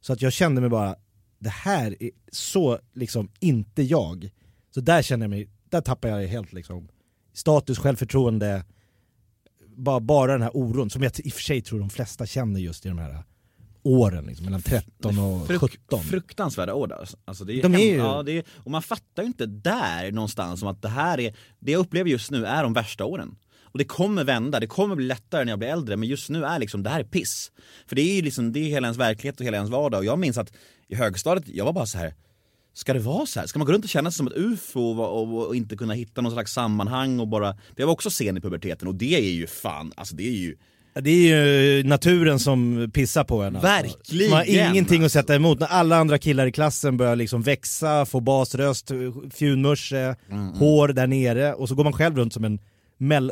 Så att jag kände mig bara, det här är så liksom inte jag. Så där känner jag mig, där tappar jag helt liksom status, självförtroende, bara, bara den här oron som jag i och för sig tror de flesta känner just i de här åren, liksom, mellan 13 och
Fruk-
17.
Fruktansvärda år alltså. alltså det är
De är ju-
ja, det är, Och man fattar ju inte där någonstans som att det här är, det jag upplever just nu är de värsta åren. Och det kommer vända, det kommer bli lättare när jag blir äldre men just nu är liksom, det här är piss. För det är ju liksom, det är hela ens verklighet och hela ens vardag och jag minns att i högstadiet, jag var bara så här. Ska det vara så här? Ska man gå runt och känna sig som ett ufo och, och, och inte kunna hitta någon slags sammanhang och bara... Det var också sen i puberteten och det är ju fan, alltså det är ju...
Det är ju naturen som pissar på en. alltså.
Verkligen!
Man har ingenting att sätta emot. När alla andra killar i klassen börjar liksom växa, få basröst, fjunmörse, hår där nere och så går man själv runt som en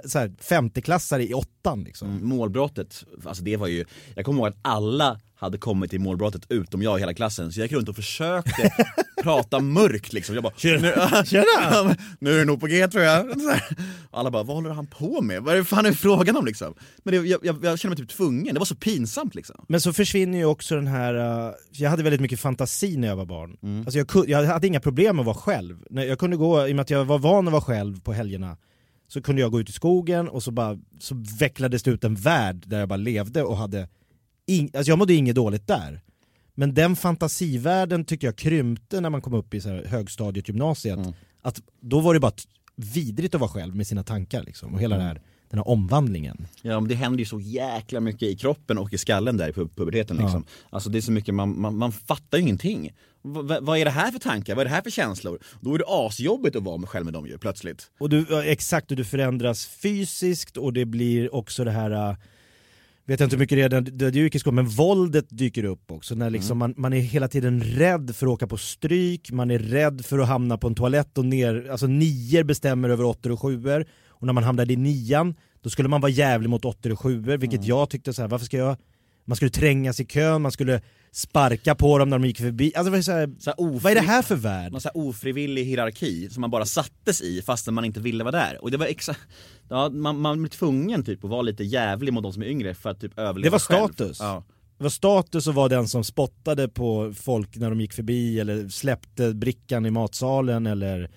så här, femteklassare i åttan liksom.
Mm, Målbrottet, alltså det var ju, jag kommer ihåg att alla hade kommit till målbrottet utom jag i hela klassen, så jag gick runt och försökte prata mörkt liksom. Jag bara,
Tjena.
Nu,
Tjena.
nu är det nog på G tror jag. Alla bara, vad håller han på med? Vad är det fan är frågan om liksom? Men det, jag, jag, jag kände mig typ tvungen, det var så pinsamt liksom.
Men så försvinner ju också den här, uh, jag hade väldigt mycket fantasi när jag var barn. Alltså jag, jag hade inga problem med att vara själv. Jag kunde gå, i och med att jag var van att vara själv på helgerna, så kunde jag gå ut i skogen och så bara så vecklades det ut en värld där jag bara levde och hade, ing, alltså jag mådde inget dåligt där. Men den fantasivärlden tycker jag krympte när man kom upp i så högstadiet, gymnasiet. Att då var det bara vidrigt att vara själv med sina tankar liksom, och hela det här, den här omvandlingen.
Ja men det händer ju så jäkla mycket i kroppen och i skallen där i pu- puberteten liksom. Alltså det är så mycket, man, man, man fattar ju ingenting. V- vad är det här för tankar? Vad är det här för känslor? Då är det asjobbigt att vara med själv med dem ju plötsligt.
Och du, ja, exakt, och du förändras fysiskt och det blir också det här, äh, vet jag inte hur mycket det är, det, i skolan, men våldet dyker upp också. När liksom man, man är hela tiden rädd för att åka på stryk, man är rädd för att hamna på en toalett och ner, alltså nior bestämmer över åttor och sjuor. Och när man hamnade i nian, då skulle man vara jävlig mot åttor och sjuor, vilket jag tyckte så här, varför ska jag man skulle trängas i kön, man skulle sparka på dem när de gick förbi. Alltså, det var så här,
Så här ofri-
vad är det här för värld?
Någon så ofrivillig hierarki som man bara sattes i fastän man inte ville vara där. Och det var exakt, ja, man, man blir tvungen typ att vara lite jävlig mot de som är yngre för att typ överleva
Det var
själv.
status.
Ja.
Det var status att vara den som spottade på folk när de gick förbi eller släppte brickan i matsalen eller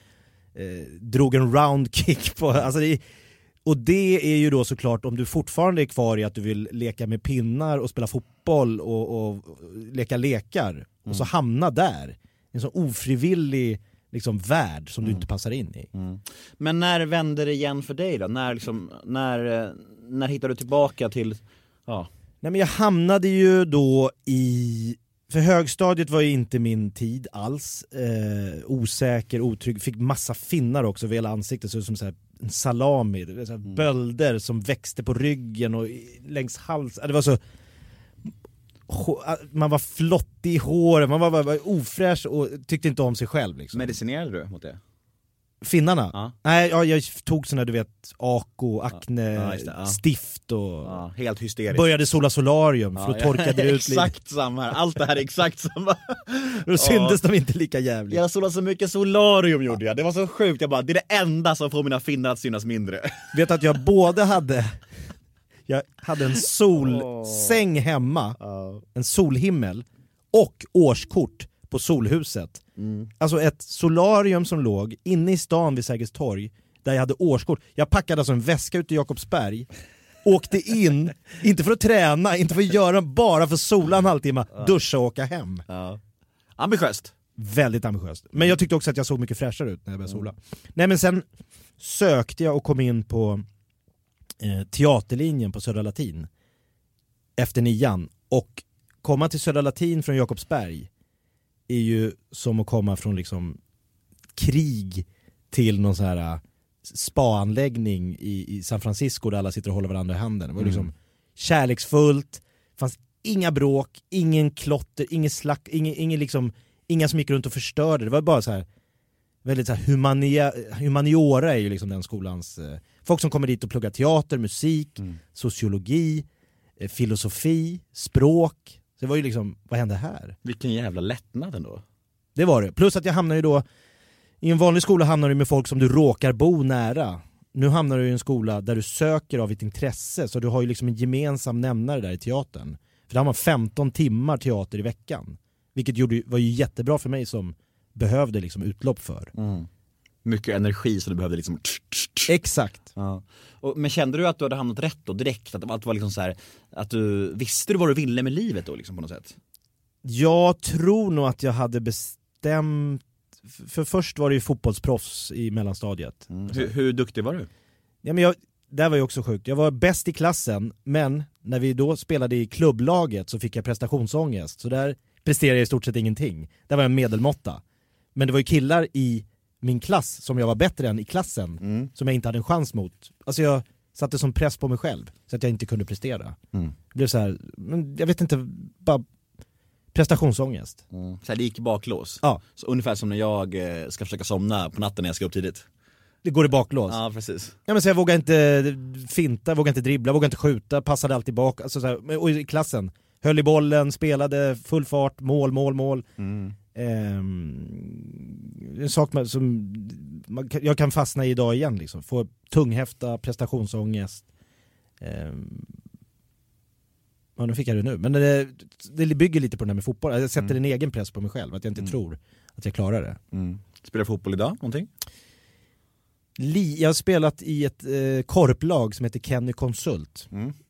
eh, drog en roundkick på, alltså det, och det är ju då såklart om du fortfarande är kvar i att du vill leka med pinnar och spela fotboll och, och leka lekar och så hamna där. En sån ofrivillig liksom, värld som du inte passar in i.
Men när vände det igen för dig då? När, liksom, när, eh, när hittade du tillbaka till, ja,
Nej men jag hamnade ju då i, för högstadiet var ju inte min tid alls. Eh, osäker, otrygg, fick massa finnar också över hela ansiktet, så ut som så här, en salami, så här bölder som växte på ryggen och längs halsen. Det var så hå- man var flottig i håret, man var, var, var ofräsch och tyckte inte om sig själv. Liksom.
medicinerade du mot det?
Finnarna?
Ja.
Nej, ja, jag tog såna du vet, Ako, Acne,
Ja, det,
stift och
helt hysteriskt.
började sola solarium för
Ja,
då torkade det ut.
Exakt samma här, allt det här är exakt samma.
Då syntes de inte lika jävligt.
Jag solade så mycket solarium gjorde jag, det var så sjukt, jag bara det är det enda som får mina finnar att synas mindre.
Vet att jag både hade Jag hade en solsäng hemma, en solhimmel och årskort på Solhuset. Alltså ett solarium som låg inne i stan vid Sergels torg där jag hade årskort. Jag packade alltså en väska ut till Jakobsberg, åkte in, inte för att träna, inte för att göra, bara för att sola en halvtimme, duscha och åka hem.
Ambitiöst.
Väldigt ambitiöst. Men jag tyckte också att jag såg mycket fräschare ut när jag började sola. Nej men sen sökte jag och kom in på eh, teaterlinjen på Södra Latin efter nian. Och komma till Södra Latin från Jakobsberg är ju som att komma från liksom krig till någon sån här eh, spaanläggning i, i San Francisco där alla sitter och håller varandra i handen. Det var liksom kärleksfullt, fanns inga bråk, ingen klotter, ingen slack, ingen, ingen liksom, inga som gick runt och förstörde. Det var bara så här väldigt så här humania, humaniora är ju liksom den skolans, eh, folk som kommer dit och pluggar teater, musik, sociologi, eh, filosofi, språk. Det var ju liksom, vad hände här?
Vilken jävla lättnad ändå.
Det var det. Plus att jag hamnar ju då, i en vanlig skola hamnar du med folk som du råkar bo nära. Nu hamnar du i en skola där du söker av ditt intresse, så du har ju liksom en gemensam nämnare där i teatern. För där har man 15 timmar teater i veckan. Vilket gjorde, var ju jättebra för mig som behövde liksom utlopp för.
Mycket energi som du behövde liksom
Exakt.
Ja. Och, men kände du att du hade hamnat rätt då direkt? Att allt var liksom så här, att du, visste du vad du ville med livet då liksom på något sätt?
Jag tror nog att jag hade bestämt, för först var det ju fotbollsproffs i mellanstadiet.
Hur, hur duktig var du?
Ja, men jag, det här var ju också sjukt. Jag var bäst i klassen, men när vi då spelade i klubblaget så fick jag prestationsångest. Så där presterade jag i stort sett ingenting. Där var jag en medelmåtta. Men det var ju killar i min klass som jag var bättre än i klassen,
Mm.
som jag inte hade en chans mot. Alltså jag satte som press på mig själv, så att jag inte kunde prestera.
Mm.
Det blev så här, men jag vet inte, bara prestationsångest.
Så här, det gick i baklås.
Ja.
Så ungefär som när jag eh, ska försöka somna på natten när jag ska upp tidigt.
Det går i baklås.
Ja precis.
Ja, men så jag vågade inte finta, vågade inte dribbla, vågade inte skjuta, passade alltid bak. Alltså så här, och i klassen, höll i bollen, spelade full fart, mål, mål, mål.
Mm.
Ehm, en sak med, som man, jag kan fastna i idag igen liksom. Få tunghäfta, prestationsångest. Ehm, ja nu fick jag det nu, men det, det bygger lite på det här med fotboll. Jag sätter en egen press på mig själv, att jag inte tror att jag klarar det.
Mm. Spelar fotboll idag, någonting?
Jag har spelat i ett eh, korplag som heter Kenny Konsult.
Mm.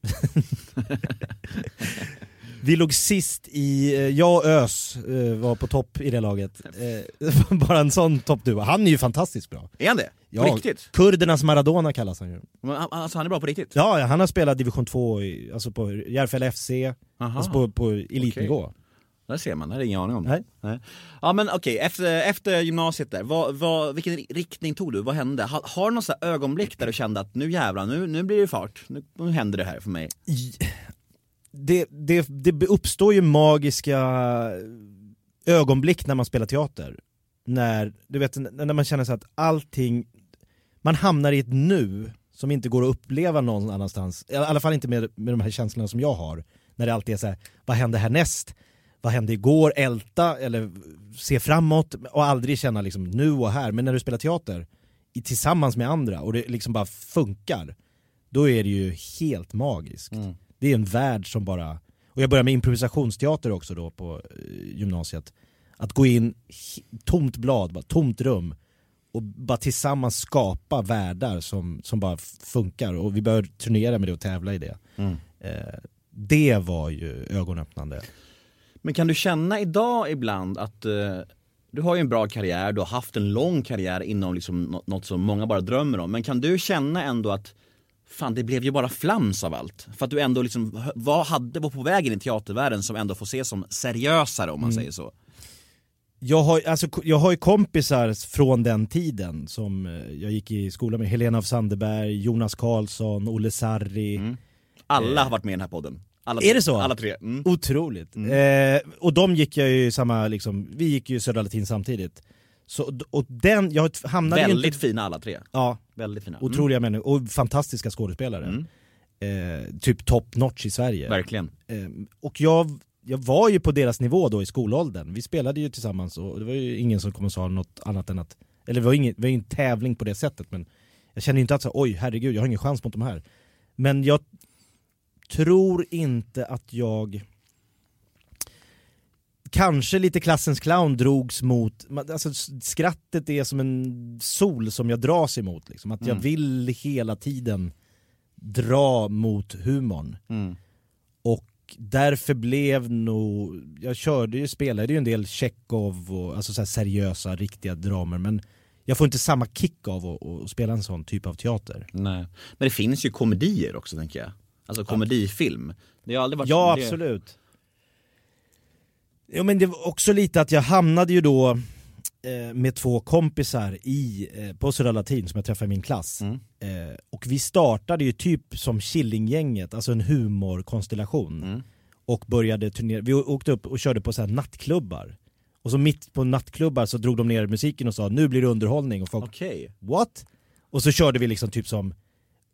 Vi låg sist i, eh, jag och Ös eh, var på topp i det laget. Eh, bara en sån toppduo. Han är ju fantastiskt bra.
Är han det?
Ja,
På riktigt?
Kurdernas Maradona kallas han ju.
Men, han- Alltså han är bra på riktigt?
Ja, ja, han har spelat division 2, i, alltså på Järfälla FC,
Aha.
alltså på, på elitnivå.
Där ser man, det hade ingen aning om.
Nej.
Ja men okej, efter, efter gymnasiet där, vad, vad, vilken riktning tog du? Vad hände? Har, har du något ögonblick där du kände att nu jävlar, nu, nu blir det fart, nu, nu händer det här för mig?
Det, det, det uppstår ju magiska ögonblick när man spelar teater. När, du vet, när man känner så att allting, man hamnar i ett nu som inte går att uppleva någon annanstans. I alla fall inte med, med de här känslorna som jag har. När det alltid är så här, vad hände härnäst? Vad hände igår? Älta eller se framåt och aldrig känna liksom nu och här. Men när du spelar teater i, tillsammans med andra och det liksom bara funkar, då är det ju helt magiskt. Mm. Det är en värld som bara, och jag började med improvisationsteater också då på eh, gymnasiet. Att gå in, tomt blad, bara, tomt rum och bara tillsammans skapa världar som, som bara funkar och vi bör turnera med det och tävla i det. Eh, det var ju ögonöppnande.
Men kan du känna idag ibland att eh, du har ju en bra karriär, du har haft en lång karriär inom liksom nå- något som många bara drömmer om. Men kan du känna ändå att fan det blev ju bara flams av allt? För att du ändå liksom var, hade, var på väg in i teatervärlden som ändå får ses som seriösare om man säger så.
Jag har, alltså, jag har ju kompisar från den tiden som eh, jag gick i skolan med. Helena af Sandeberg, Jonas Karlsson, Olle Sarri.
Alla har varit med i den här podden. Alla
Är det så?
Alla tre. Mm.
Otroligt. Eh, och de gick jag ju samma, liksom, vi gick ju Södra Latin samtidigt. Så, och den, jag hamnade
Väldigt
inte...
fina alla tre.
Ja,
Väldigt fina.
otroliga människor och fantastiska skådespelare.
Mm.
Eh, typ top notch i Sverige.
Verkligen.
Eh, och jag, jag var ju på deras nivå då i skolåldern. Vi spelade ju tillsammans och det var ju ingen som kom och sa något annat än att, eller det var, ingen, ju en tävling på det sättet men jag kände ju inte att så, oj herregud jag har ingen chans mot de här. Men jag tror inte att jag Kanske lite klassens clown drogs mot, alltså skrattet är som en sol som jag dras emot liksom. Att jag vill hela tiden dra mot humorn.
Mm.
Och därför blev nog, jag körde ju, spelade ju en del Chekhov och alltså så seriösa, riktiga dramer men jag får inte samma kick av att, att spela en sån typ av teater.
Nej. Men det finns ju komedier också tänker jag. Alltså komedifilm. Det har aldrig varit
Ja
det...
Jo men det var också lite att jag hamnade ju då eh, med två kompisar i, eh, på Södra Latin som jag träffade i min klass.
Mm.
Eh, och vi startade ju typ som Killinggänget, alltså en humorkonstellation.
Mm.
Och började turnera, vi åkte upp och körde på så här nattklubbar. Och så mitt på nattklubbar så drog de ner musiken och sa nu blir det underhållning och folk
Okej.
what? Och så körde vi liksom typ som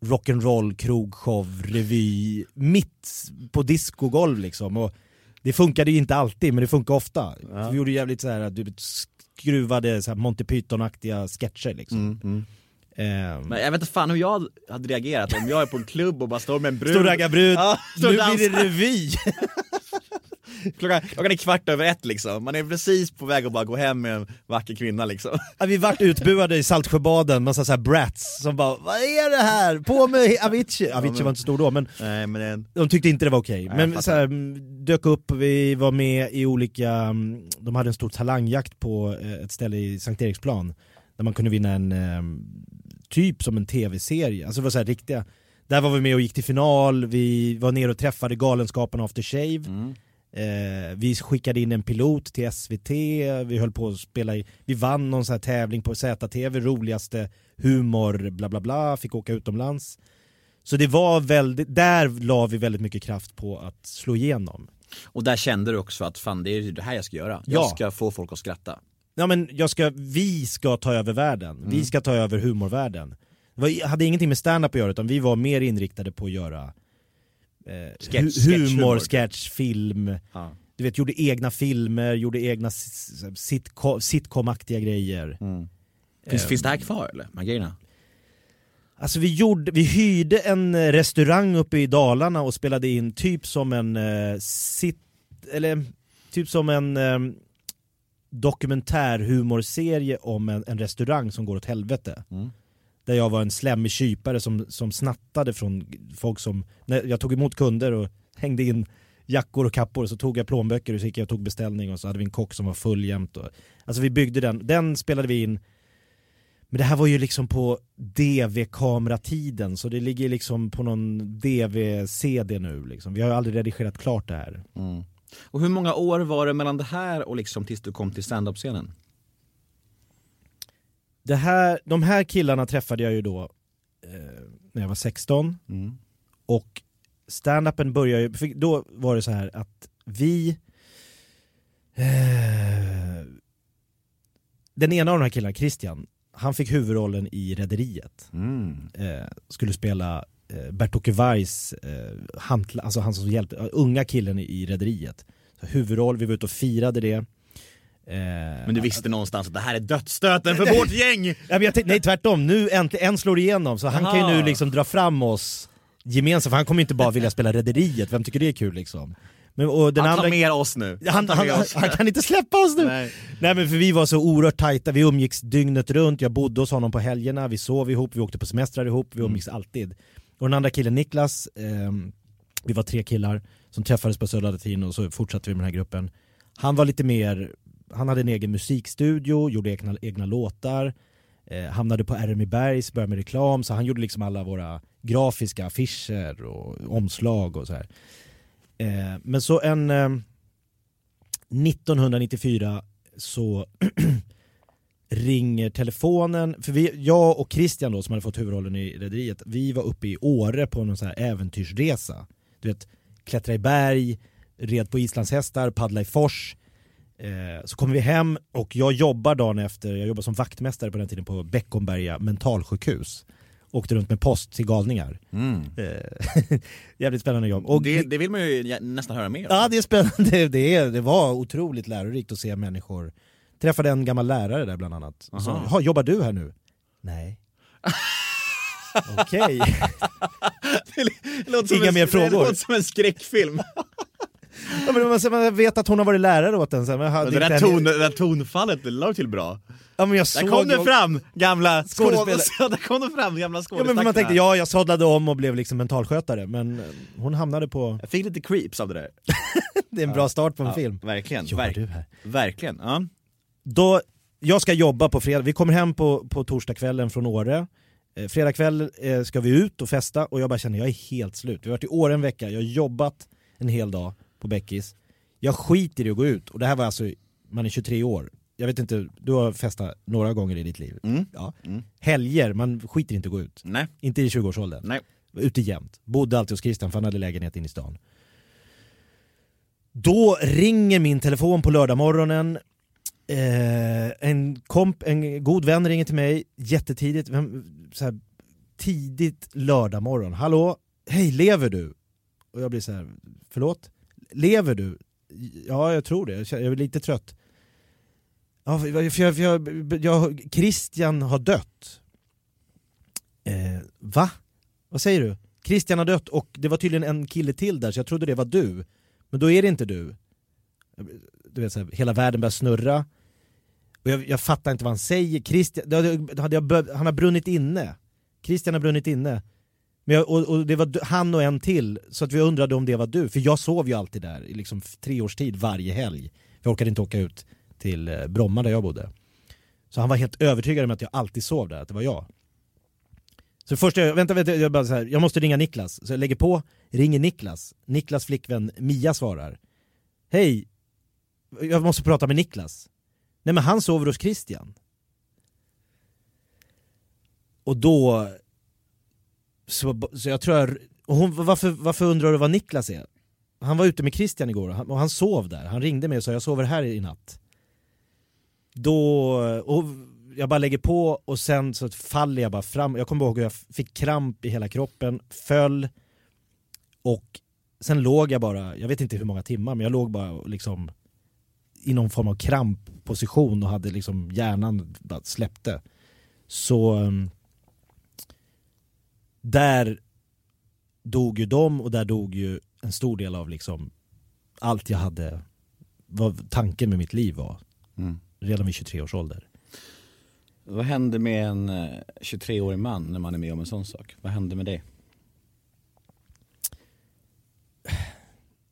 rock'n'roll, krogshow, revy, mitt på discogolv liksom. Och det funkade ju inte alltid, men det funkade ofta. Vi gjorde jävligt så här, du skruvade så här Monty Python-aktiga sketcher liksom.
Mm, mm.
Ehm,
Men jag vet inte fan hur jag hade reagerat om jag är på en klubb och bara står med en brud.
Stor raggarbrud,
Ja, står
nu
och
blir det revy!
Klockan, klockan är kvart över ett liksom, man är precis på väg att bara gå hem med en vacker kvinna liksom.
Ja, vi vart utbuade i Saltsjöbaden, massa så här brats som bara 'Vad är det här? På med Avicii!' Avicii var inte stor då men
Nej men det,
de tyckte inte det var okej.
Jag
Men så här, dök upp, vi var med i olika, mm, de hade en stor talangjakt på eh, ett ställe i Sankt Eriksplan där man kunde vinna en, eh, typ som en tv-serie, alltså det var så här riktiga där var vi med och gick till final, vi var nere och träffade Galenskaparna After Shave
Mm.
Eh, vi skickade in en pilot till SVT, vi höll på att spela i, vi vann någon sån här tävling på ZTV, roligaste humor, bla bla bla, fick åka utomlands. Så det var väldigt, där la vi väldigt mycket kraft på att slå igenom.
Och där kände du också att fan det är det här jag ska göra.
Ja.
Jag ska få folk att skratta.
Ja men jag ska, vi ska ta över världen,
Mm.
vi ska ta över humorvärlden. Det var, hade ingenting med stand-up att göra utan vi var mer inriktade på att göra eh,
Sketch-
humor, sketch, film.
Ja.
Du vet, gjorde egna filmer, gjorde egna sitcom- sitcom-aktiga grejer.
Mm. Finns, finns det här kvar eller? Grejerna?
Alltså vi, gjorde, vi hyrde en eh, restaurang uppe i Dalarna och spelade in typ som en eh, sit, eller typ som en eh, dokumentärhumorserie om en, en restaurang som går åt helvete.
Mm.
Där jag var en slemmig kypare som, som snattade från folk som, när jag tog emot kunder och hängde in jackor och kappor och så tog jag plånböcker och så gick jag och tog beställning och så hade vi en kock som var full jämt. Och, alltså vi byggde den, den spelade vi in men det här var ju liksom på DV-kameratiden så det ligger liksom på någon DV-CD nu liksom. Vi har ju aldrig redigerat klart det här.
Mm. Och hur många år var det mellan det här och liksom tills du kom till standup-scenen?
Det här, de här killarna träffade jag ju då eh, när jag var 16
Mm.
och stand-upen började ju, då var det så här att vi eh, Den ena av de här killarna, Christian, han fick huvudrollen i Rederiet.
Mm.
Eh, skulle spela eh, Bert-Åke Weiss, eh, alltså han som hjälpte, unga killen i, Rederiet. Huvudroll, vi var ute och firade det. Eh,
Men du visste någonstans att det här är dödsstöten för vårt gäng!
Tänkte, nej tvärtom, nu äntligen, en slår igenom så han kan ju
Aha.
nu liksom dra fram oss gemensamt, för han kommer ju inte bara vilja spela Rederiet, vem tycker det är kul liksom? Men, och den
Han
andra,
tar med oss nu.
han, han, han,
oss.
han kan inte släppa oss nu!
Nej.
Nej men för vi var så oerhört tajta, vi umgicks dygnet runt, jag bodde hos honom på helgerna, vi sov ihop, vi åkte på semestrar ihop, vi umgicks alltid. Och den andra killen Niklas, ehm, vi var tre killar som träffades på Södra Latin och så fortsatte vi med den här gruppen. Han var lite mer, han hade en egen musikstudio, gjorde egna, egna låtar, eh, hamnade på RMI Bergs, började med reklam, så han gjorde liksom alla våra grafiska affischer och omslag och så här. Eh, men så en... Eh, 1994 så ringer telefonen, för vi, jag och Christian då som hade fått huvudrollen i Rederiet, vi var uppe i Åre på någon sån här äventyrsresa. Du vet, klättra i berg, red på islandshästar, paddla i fors. Eh, så kommer vi hem och jag jobbar dagen efter, jag jobbar som vaktmästare på den tiden på Beckomberga mentalsjukhus. Åkte runt med post till galningar.
Mm.
Eh, jävligt spännande jobb. Och
det, det vill man ju nästan höra mer om.
Ja det är spännande, det, är, det var otroligt lärorikt att se människor. Träffade en gammal lärare där bland annat.
Aha.
"Jaha, jobbar du här nu? Nej. Okej.
Det som
Inga mer
Det
frågor.
låter som en skräckfilm.
Ja, men man, man vet att hon har varit lärare åt en. Så här, men jag hade
det, där ton, det där tonfallet, det la till bra.
Ja, men jag
Där
såg
kom
och-
fram, gamla
Skådespelare.
Där kom det fram, gamla
Ja,
skådespelare.
men man tänkte, ja jag sadlade om och blev liksom mentalskötare men eh, hon hamnade på,
Jag fick lite creeps av det där.
det är en bra start på en
Ja,
film.
Verkligen. Verk,
du här?
verkligen. Ja.
Då, jag ska jobba på fredag, vi kommer hem på, på torsdagskvällen från Åre. Eh, fredag kväll eh, ska vi ut och festa och jag bara känner jag är helt slut. Vi har varit i Åre en vecka, jag har jobbat en hel dag på Beckis. Jag skiter i att gå ut och det här var alltså, man är 23 år. Jag vet inte, du har festat några gånger i ditt liv.
Mm.
Ja.
Mm.
Helger, man skiter inte i att gå ut.
Nej.
Inte i 20-årsåldern.
Nej.
Ute jämt. Bodde alltid hos Christian för han hade lägenhet inne i stan. Då ringer min telefon på lördagmorgonen. Eh, en, komp, en god vän ringer till mig jättetidigt. Vem, så här, tidigt lördagmorgon. Hallå? Hej, lever du? Och jag blir så här, förlåt? Lever du? Ja, jag tror det. Jag är lite trött. Ja, för jag, för jag, för jag, Christian har dött. Eh, va? Vad säger du? Christian har dött och det var tydligen en kille till där så jag trodde det var du. Men då är det inte du. Du vet så här, hela världen börjar snurra. Och jag, jag fattar inte vad han säger. Christian, hade, hade jag han har brunnit inne. Christian har brunnit inne. Men jag, och, och det var han och en till, så att vi undrade om det var du. För jag sov ju alltid där i liksom tre års tid varje helg. Jag orkade inte åka ut till eh, Bromma där jag bodde. Så han var helt övertygad om att jag alltid sov där, att det var jag. Så först, jag, vänta, vänta, jag bara så här, jag måste ringa Niklas. Så jag lägger på, ringer Niklas. Niklas flickvän Mia svarar. Hej, jag måste prata med Niklas. Nej men han sover hos Christian. Och då... Så, så jag tror jag... Och hon, varför, varför undrar du vad Niklas är? Han var ute med Christian igår och han, och han sov där. Han ringde mig och sa jag sover här i natt. Då... Och jag bara lägger på och sen så faller jag bara fram. Jag kommer ihåg hur jag fick kramp i hela kroppen, föll och sen låg jag bara, jag vet inte hur många timmar, men jag låg bara liksom i någon form av krampposition och hade liksom hjärnan bara släppte. Så um, där dog ju de och där dog ju en stor del av liksom allt jag hade, vad tanken med mitt liv var.
Mm.
Redan vid 23 års ålder.
Vad händer med en eh, 23-årig man när man är med om en sån sak? Vad händer med dig?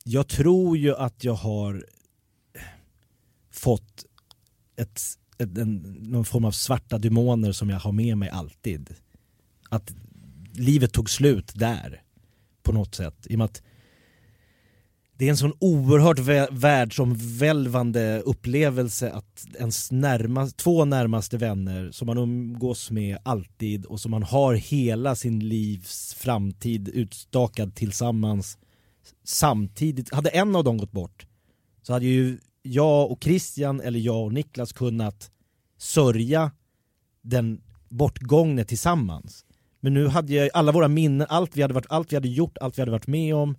Jag tror ju att jag har fått ett, ett, en, någon form av svarta demoner som jag har med mig alltid. Att livet tog slut där på något sätt. I och med att det är en sån oerhört vä- världsomvälvande upplevelse att ens närma, två närmaste vänner som man umgås med alltid och som man har hela sin livs framtid utstakad tillsammans samtidigt. Hade en av dem gått bort så hade ju jag och Christian eller jag och Niklas kunnat sörja den bortgångne tillsammans. Men nu hade jag alla våra minnen, allt vi hade, varit, allt vi hade gjort, allt vi hade varit med om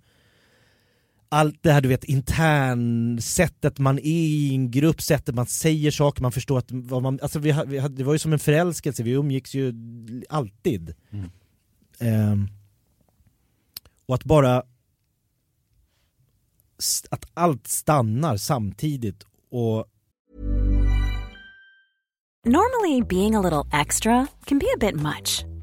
allt det här du vet intern, sättet man är i en grupp, sättet man säger saker, man förstår att vad man, alltså vi, vi hade, det var ju som en förälskelse, vi umgicks ju alltid.
Mm.
Ehm, och att bara st- att allt stannar samtidigt och
Normally, being a little extra can be a bit much,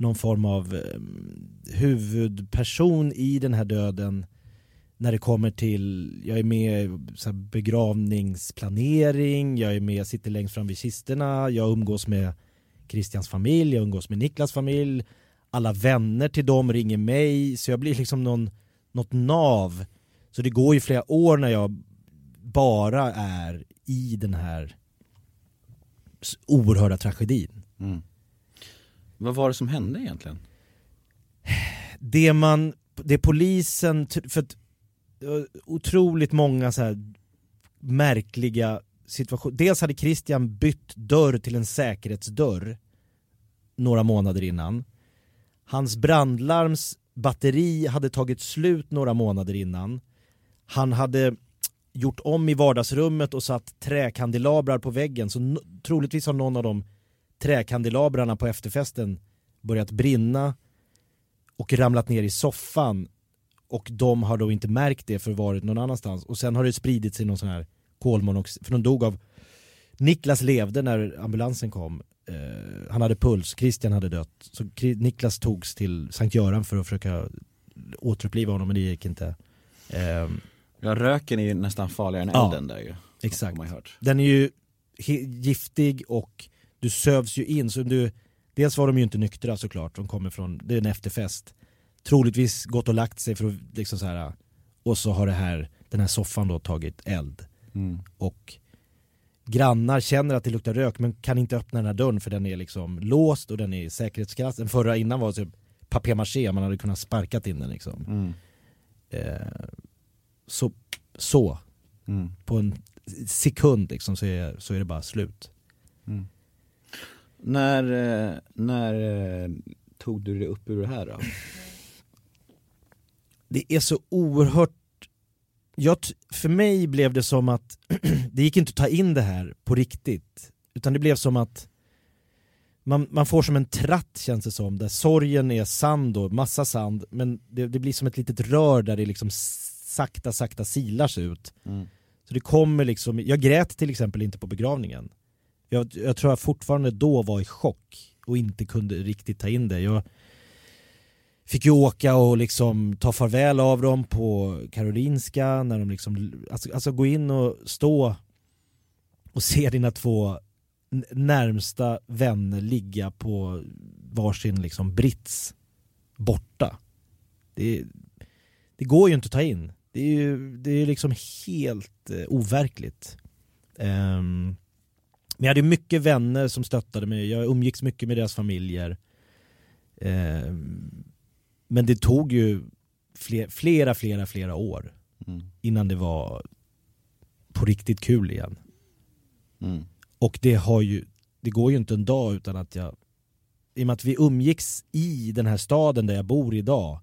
någon form av eh, huvudperson i den här döden när det kommer till, jag är med i begravningsplanering, jag är med, jag sitter längst fram vid kisterna, jag umgås med Christians familj, jag umgås med Niklas familj, alla vänner till dem ringer mig, så jag blir liksom någon, något nav. Så det går ju flera år när jag bara är i den här oerhörda tragedin.
Mm. Vad var det som hände egentligen?
det man, det polisen, för att otroligt många så här märkliga situationer. Dels hade Christian bytt dörr till en säkerhetsdörr några månader innan. Hans brandlarms batteri hade tagit slut några månader innan. Han hade gjort om i vardagsrummet och satt träkandelabrar på väggen så troligtvis har någon av dem träkandelabrarna på efterfesten börjat brinna och ramlat ner i soffan och de har då inte märkt det för varit någon annanstans. Och sen har det spridit sig någon sån här kolmonoxid, för de dog av Niklas levde när ambulansen kom. Eh, han hade puls, Christian hade dött. Så Niklas togs till Sankt Göran för att försöka återuppliva honom men det gick inte. Eh,
Ja, röken är ju nästan farligare än
Ja,
elden där ju.
exakt. Den är ju giftig och du sövs ju in. Så du, dels var de ju inte nyktra såklart, de kommer från, det är en efterfest. Troligtvis gått och lagt sig för att liksom så här, och så har det här, den här soffan då tagit eld. Och grannar känner att det luktar rök men kan inte öppna den här dörren för den är liksom låst och den är säkerhetsklass. Den förra innan var typ papier-maché, man hade kunnat sparkat in den liksom. Eh, så, så. På en sekund liksom så är, så är det bara slut.
När, eh, när eh, tog du dig upp ur det här då?
det är så oerhört... Jag, för mig blev det som att det gick inte att ta in det här på riktigt. Utan det blev som att man, man får som en tratt känns det som, där sorgen är sand och massa sand men det, det blir som ett litet rör där det liksom sakta, sakta silar sig ut. Så det kommer liksom, jag grät till exempel inte på begravningen. Jag, jag tror jag fortfarande då var i chock och inte kunde riktigt ta in det. Jag, fick ju åka och liksom ta farväl av dem på Karolinska när de liksom, alltså, alltså gå in och stå och se dina två närmsta vänner ligga på varsin liksom brits borta. Det, det går ju inte att ta in. Det är ju det är liksom helt eh, overkligt. Um, men jag hade mycket vänner som stöttade mig, jag umgicks mycket med deras familjer. Ehm, men det tog ju fler, flera, flera, flera år innan det var på riktigt kul igen.
Mm.
Och det har ju, det går ju inte en dag utan att jag, i och med att vi umgicks i den här staden där jag bor idag,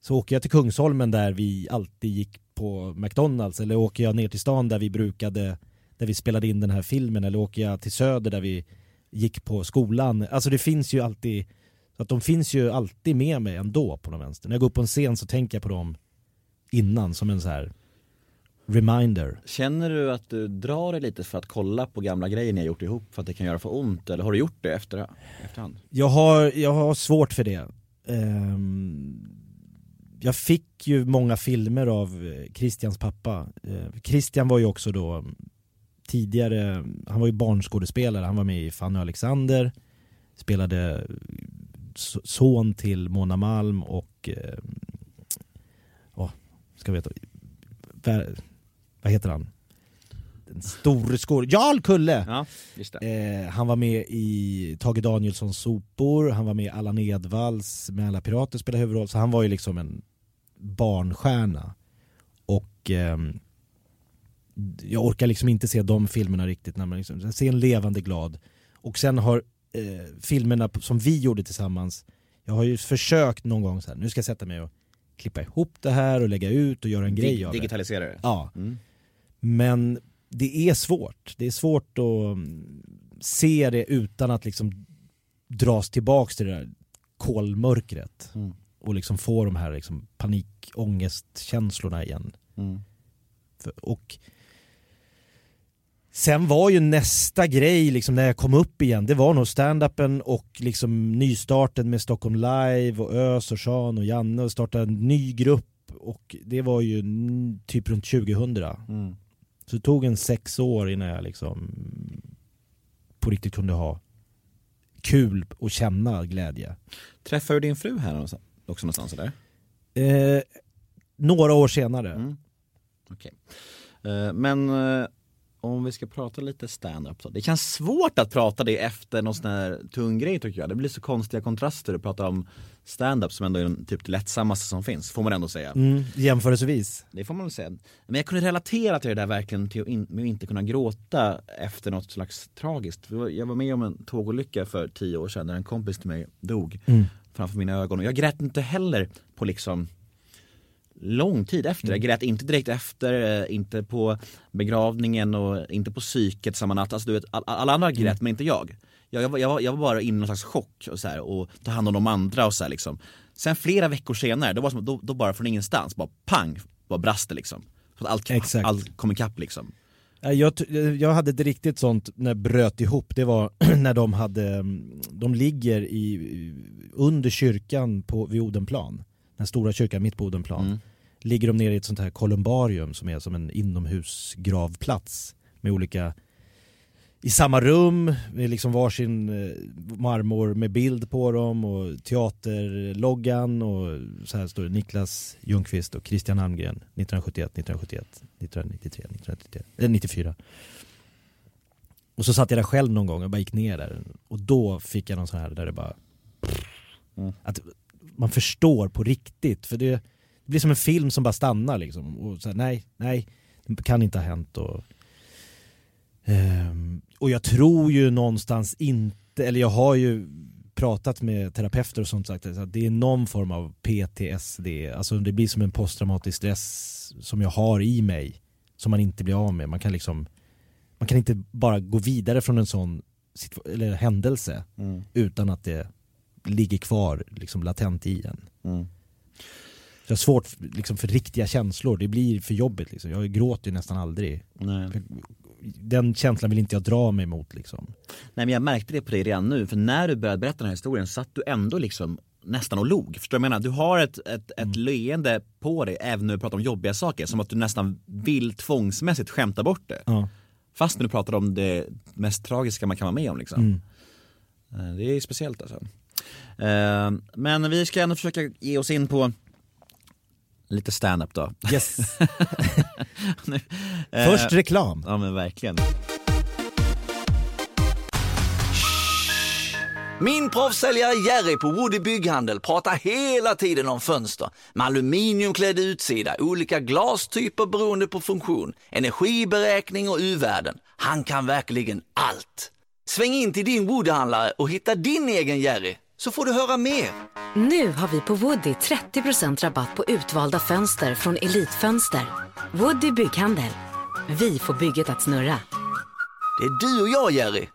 så åker jag till Kungsholmen där vi alltid gick på McDonalds, eller åker jag ner till stan där vi brukade, där vi spelade in den här filmen, eller åker jag till Söder där vi gick på skolan. Alltså det finns ju alltid, så att de finns ju alltid med mig ändå på någon vänster. När jag går upp på en scen så tänker jag på dem innan som en så här reminder.
Känner du att du drar dig lite för att kolla på gamla grejer ni har gjort ihop för att det kan göra för ont eller har du gjort det efter, efterhand?
Jag har, jag har svårt för det. Ehm, jag fick ju många filmer av eh, Christians pappa. Eh, Christian var ju också då tidigare, han var ju barnskådespelare, han var med i Fanny och Alexander, spelade so- son till Mona Malm och, eh, åh, ska vi veta, vad, heter han? Den store skådespelaren, Jarl Kulle!
Ja.
Eh, han var med i Tage Danielssons sopor, han var med i Allan Edwalls med alla pirater spelade huvudroll, så han var ju liksom en barnstjärna. Och ehm, jag orkar liksom inte se de filmerna riktigt när man liksom, ser en levande glad. Och sen har eh, filmerna som vi gjorde tillsammans, jag har ju försökt någon gång så här, nu ska jag sätta mig och klippa ihop det här och lägga ut och göra en grej av det.
digitalisera det?
Ja.
Mm.
Men det är svårt. Det är svårt att mm, se det utan att liksom dras tillbaks till det där kolmörkret.
Mm.
Och liksom få de här liksom panikångestkänslorna igen.
Mm.
För- Och Sen var ju nästa grej liksom när jag kom upp igen, det var nog stand-upen och liksom nystarten med Stockholm Live och Ös och Sean och Janne och starta en ny grupp och det var ju typ runt 2000.
Mm.
Så det tog en sex år innan jag liksom på riktigt kunde ha kul och känna glädje.
Träffar du din fru här också någonstans eller?
Eh, några år senare.
Mm. Okej. Eh, Men eh, om vi ska prata lite stand-up då. Det känns svårt att prata det efter någon sån här tung grej tycker jag. Det blir så konstiga kontraster att prata om stand-up som ändå är den typ det lättsammaste som finns, får man ändå säga.
Mm, jämförelsevis.
Det får man väl säga. Men jag kunde relatera till det där verkligen, till att in, med att inte kunna gråta efter något slags tragiskt. Jag var med om en tågolycka för tio år sedan när en kompis till mig dog
Mm.
framför mina ögon. Och jag grät inte heller på liksom lång tid efter. Jag grät inte direkt efter, eh, inte på begravningen och inte på psyket samma natt. Alltså, du vet, all, alla andra grät men inte jag. Jag, jag, var- jag, var, jag var bara inne i någon slags chock och, så här, och ta hand om de andra och så här, liksom. Sen flera veckor senare, då var som, då, då bara från ingenstans, bara pang, bara brast det liksom. Så att allt,
Exakt.
allt kom ikapp liksom.
Ja, Jag, jag hade ett riktigt sånt när det bröt ihop, det var när de hade, mm, de ligger i, under kyrkan på, vid Odenplan, den stora kyrkan mitt på Odenplan,
Mm.
ligger de nere i ett sånt här kolumbarium som är som en inomhusgravplats med olika i samma rum, med liksom varsin eh, marmor med bild på dem och teaterloggan och så här står det Niklas Ljungqvist och Christian Almgren 1971, 1971, 1993, 1993, eller 94. Och så satt jag där själv någon gång och bara gick ner där och då fick jag någon sån här där det bara att man förstår på riktigt för det, det blir som en film som bara stannar liksom och så här, nej, nej, det kan inte ha hänt och Ehm, och jag tror ju någonstans inte, eller jag har ju pratat med terapeuter och sånt sagt att det är någon form av PTSD, alltså det blir som en posttraumatisk stress som jag har i mig som man inte blir av med. Man kan liksom, man kan inte bara gå vidare från en sån eller händelse
Mm.
utan att det ligger kvar liksom latent i en.
Mm.
Så jag har svårt liksom, för riktiga känslor, det blir för jobbigt liksom. Jag gråter ju nästan aldrig.
Nej.
Den känslan vill inte jag dra mig mot liksom.
Nej men jag märkte det på dig redan nu, för när du började berätta den här historien satt du ändå liksom nästan och log. Förstår du vad jag menar? Du har ett, ett, ett leende på dig även när du pratar om jobbiga saker, som att du nästan vill tvångsmässigt skämta bort det.
Ja.
Fast när du pratar om det mest tragiska man kan vara med om liksom.
Mm.
Eh, Det är speciellt alltså. Eh, Men vi ska ändå försöka ge oss in på lite stand-up då.
Yes.
Nu, eh,
Först reklam.
Ja men verkligen.
Min proffssäljare Jerry på Woody Bygghandel pratar hela tiden om fönster med aluminiumklädd utsida, olika glastyper beroende på funktion, energiberäkning och U-värden. Han kan verkligen allt. Sväng in till din Woodyhandlare och hitta din egen Jerry, så får du höra mer.
Nu har vi på Woody 30% rabatt på utvalda fönster från Elitfönster. Woody Bygghandel. Vi får bygget att snurra.
Det är du och jag Jerry.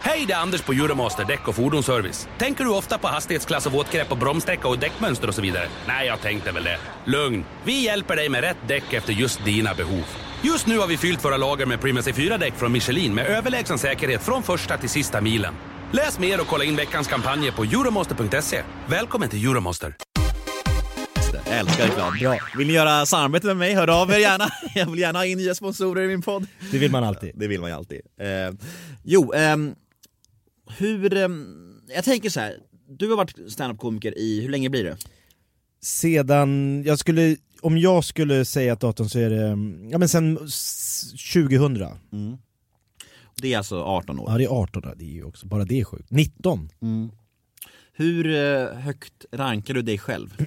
Hej, det är Anders på Euromaster Däck och Fordonsservice. Tänker du ofta på hastighetsklass och våtgrepp och bromssträcka och däckmönster och så vidare? Nej, jag tänkte väl det. Lugn, vi hjälper dig med rätt däck efter just dina behov. Just nu har vi fyllt våra lager med Prima C4-däck från Michelin med överlägsen säkerhet från första till sista milen. Läs mer och kolla in veckans kampanjer på euromaster.se. Välkommen till Euromaster.
Jag älskar reklam.
Bra.
Vill ni göra samarbete med mig, hör av er gärna. Jag vill gärna ha in nya sponsorer i min podd.
Det vill man alltid.
Det vill man ju alltid. Eh, jo, ehm, hur... ehm, jag tänker så här. du har varit standup-komiker i, hur länge blir det?
Sedan, jag skulle, om jag skulle säga att datorn så är det, ja men sen s- 2000.
Det är alltså 18 år.
Ja det är 18, det är ju också, bara det är sjukt. 19.
Hur eh, högt rankar du dig själv?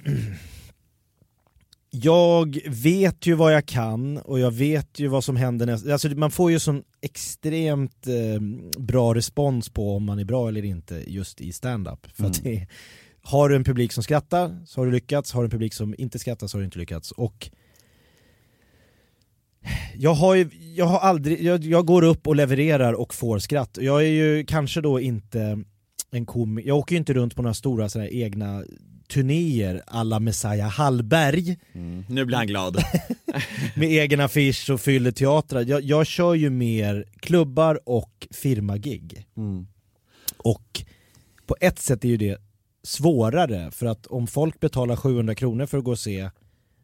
Jag vet ju vad jag kan och jag vet ju vad som händer nästa, alltså man får ju sån extremt eh, bra respons på om man är bra eller inte just i stand-up. För att det, har du en publik som skrattar så har du lyckats, har du en publik som inte skrattar så har du inte lyckats. Och jag har ju, jag har aldrig, jag, jag går upp och levererar och får skratt. Jag är ju kanske då inte en komiker, jag åker ju inte runt på några stora sådana här egna turnéer alla Messiah Hallberg
Nu blir han glad.
med egen affisch och fyller teatrar. Jag, jag kör ju mer klubbar och firmagig. Och på ett sätt är ju det svårare för att om folk betalar 700 kronor för att gå och se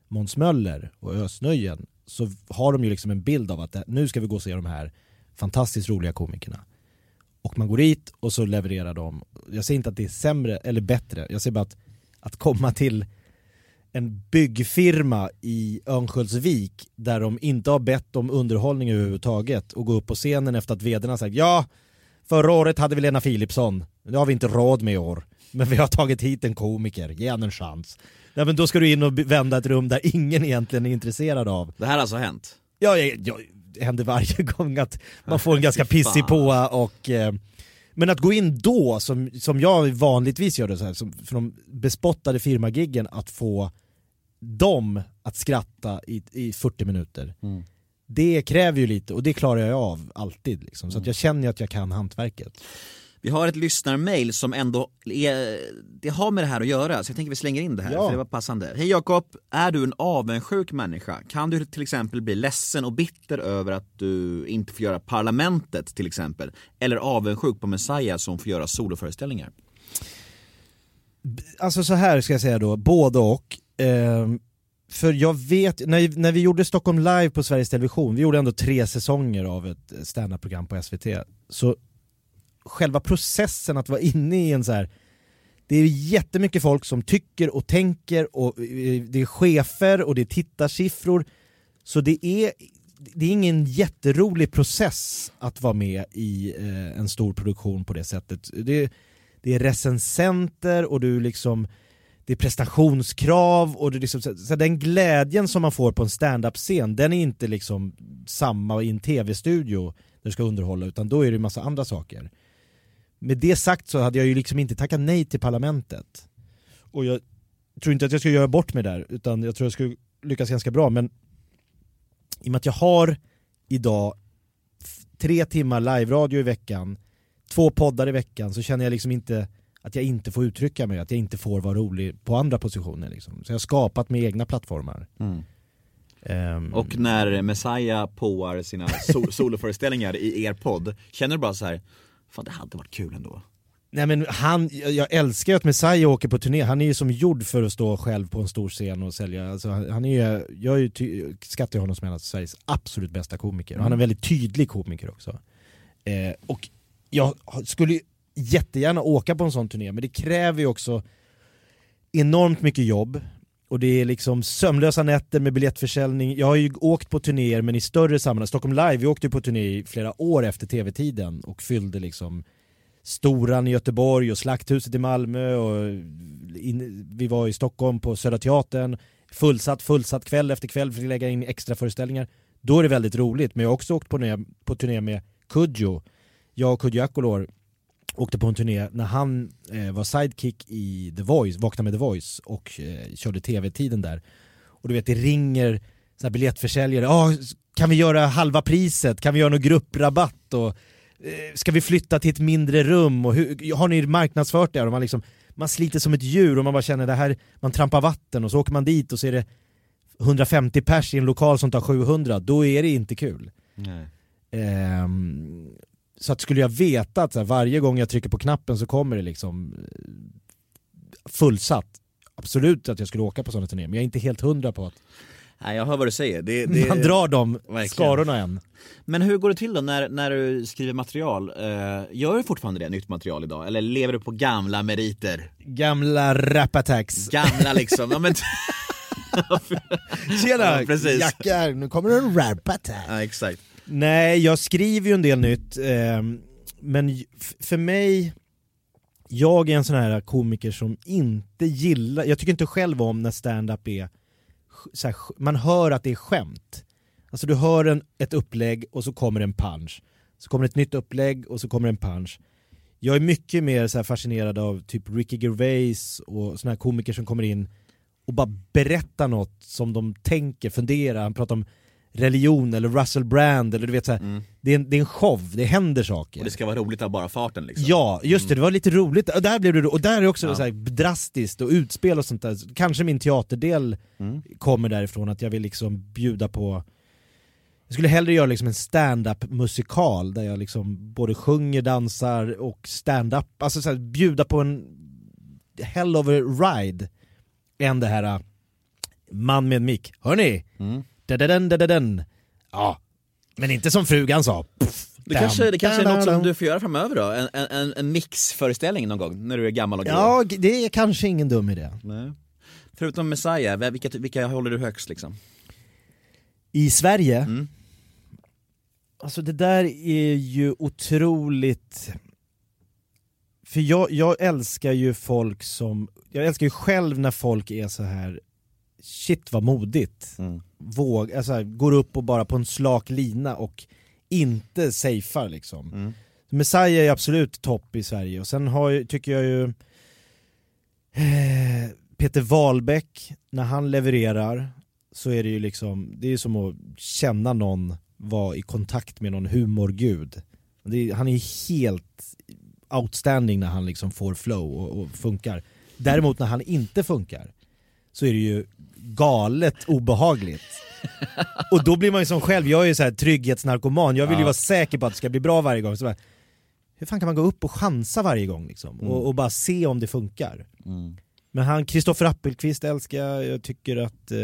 Måns Möller och Ösnöjen så har de ju liksom en bild av att det, nu ska vi gå och se de här fantastiskt roliga komikerna. Och man går dit och så levererar de. Jag säger inte att det är sämre eller bättre, jag säger bara att, att komma till en byggfirma i Örnsköldsvik där de inte har bett om underhållning överhuvudtaget och gå upp på scenen efter att vdn har sagt ja, förra året hade vi Lena Philipsson, det har vi inte råd med i år, men vi har tagit hit en komiker, ge henne en chans. Nej, men då ska du in och vända ett rum där ingen egentligen är intresserad av.
Det här har alltså hänt?
Ja, ja, ja, det händer varje gång att man får en ganska pissig påa och eh, men att gå in då, som, som jag vanligtvis gör det så här, som, för de bespottade firmagiggen, att få dem att skratta i, i 40 minuter. Det kräver ju lite och det klarar jag av alltid. Liksom. Så att jag känner att jag kan hantverket.
Vi har ett lyssnarmail som ändå är, det har med det här att göra, så jag tänker vi slänger in det här,
Ja.
för det var passande. Hej Jakob, är du en avundsjuk människa? Kan du till exempel bli ledsen och bitter över att du inte får göra Parlamentet till exempel? Eller avundsjuk på Messiah som får göra soloföreställningar?
Alltså så här ska jag säga då, både och. Ehm, för jag vet, när, när vi gjorde Stockholm live på Sveriges Television, vi gjorde ändå tre säsonger av ett standup-program på SVT, så själva processen att vara inne i en så här det är jättemycket folk som tycker och tänker och eh, det är chefer och det är tittarsiffror. Så det är, det är ingen jätterolig process att vara med i eh, en stor produktion på det sättet. Det, det är recensenter och du liksom det är prestationskrav och det liksom, så, så den glädjen som man får på en stand-up-scen den är inte liksom samma i en tv-studio där du ska underhålla utan då är det en massa andra saker. Med det sagt så hade jag ju liksom inte tackat nej till parlamentet. Och jag tror inte att jag skulle göra bort mig där utan jag tror jag skulle lyckas ganska bra men i och med att jag har idag tre timmar live-radio i veckan, två poddar i veckan så känner jag liksom inte att jag inte får uttrycka mig, att jag inte får vara rolig på andra positioner liksom. Så jag har skapat med egna plattformar.
Mm.
Ehm,
Och när Messiah påar sina so soloföreställningar i er podd, känner du bara så här, fan det hade varit kul ändå?
Nej men han, jag älskar ju att Messiah åker på turné, han är ju som gjord för att stå själv på en stor scen och sälja, alltså, han är ju, jag är ju ty, skattar ju honom som en av Sveriges absolut bästa komiker, och han är en väldigt tydlig komiker också. Eh, och jag skulle ju jättegärna åka på en sån turné, men det kräver ju också enormt mycket jobb, och det är liksom sömnlösa nätter med biljettförsäljning. Jag har ju åkt på turnéer men i större sammanhang. Stockholm Live, vi åkte ju på turné i flera år efter tv-tiden och fyllde liksom Storan i Göteborg och Slakthuset i Malmö och in, vi var i Stockholm på Södra Teatern. Fullsatt, fullsatt kväll efter kväll, fick lägga in extra föreställningar. Då är det väldigt roligt, men jag har också åkt på turné, på turné med Kodjo. Jag och Kodjo Akolor åkte på en turné när han eh, var sidekick i The Voice, Vakna med The Voice och eh, körde tv-tiden där. Och du vet det ringer så här biljettförsäljare, ah, kan vi göra halva priset, kan vi göra någon grupprabatt och eh, ska vi flytta till ett mindre rum och hur, har ni marknadsfört det? Och man, liksom, man sliter som ett djur och man bara känner det här, man trampar vatten och så åker man dit och så är det 150 pers i en lokal som tar 700, då är det inte kul.
Nej.
Ehm, så att skulle jag veta att så här, varje gång jag trycker på knappen så kommer det liksom eh, fullsatt, absolut att jag skulle åka på sådana turnéer, men jag är inte helt hundra på att
Nej jag hör vad du säger, det, det...
man drar de
Verkligen.
skarorna än.
Men hur går det till då när, när du skriver material? Eh, gör du fortfarande det, nytt material idag? Eller lever du på gamla meriter?
Gamla rap-attacks.
Gamla liksom, ja men
Tjena
Ja, precis.
jackar, nu kommer en rap-attack.
Ja exakt
Nej, jag skriver ju en del nytt, eh, men för mig, jag är en sån här komiker som inte gillar, jag tycker inte själv om när stand-up är, så här, man hör att det är skämt. Alltså du hör en, ett upplägg och så kommer en punch. Så kommer ett nytt upplägg och så kommer en punch. Jag är mycket mer så här fascinerad av typ Ricky Gervais och såna här komiker som kommer in och bara berättar något som de tänker, funderar, han pratar om religion eller Russell Brand eller du vet så här, det, är en, det är en show, det händer saker.
Och det ska vara roligt av bara farten liksom
Ja, just det, det var lite roligt. Och där, blev det, och där är också
Ja.
så här drastiskt och utspel och sånt där. Kanske min teaterdel kommer därifrån, att jag vill liksom bjuda på jag skulle hellre göra liksom en stand-up musikal där jag liksom både sjunger, dansar och stand-up, alltså så här, bjuda på en hell of a ride än det här äh, man med mick. Hörni!
Mm.
Da-da-den, da-da-den. Ja, men inte som frugan sa.
Det kanske, det kanske är något som du får göra framöver då? En, en- en, mixföreställning någon gång, när du är gammal och grå?
Ja, det är kanske ingen dum idé.
Nej. Förutom Messiah, vilka, vilka håller du högst liksom?
I Sverige,
Mm.
alltså det där är ju otroligt... För jag, jag älskar ju folk som, jag älskar ju själv när folk är så här shit vad modigt.
Mm.
Våg, alltså, går upp och bara på en slak lina och inte safear liksom.
Mm.
Messiah är absolut topp i Sverige och sen har, tycker jag ju eh, Peter Wahlbeck, när han levererar så är det ju liksom, det är som att känna någon vara i kontakt med någon humorgud. Är, han är helt outstanding när han liksom får flow och, och funkar. Däremot när han inte funkar så är det ju galet obehagligt. Och då blir man ju som själv, jag är ju så här trygghetsnarkoman, jag vill ju
Ja.
vara säker på att det ska bli bra varje gång. Så bara, hur fan kan man gå upp och chansa varje gång liksom? Och, och bara se om det funkar? Men han, Kristoffer Appelqvist älskar jag, jag tycker att eh,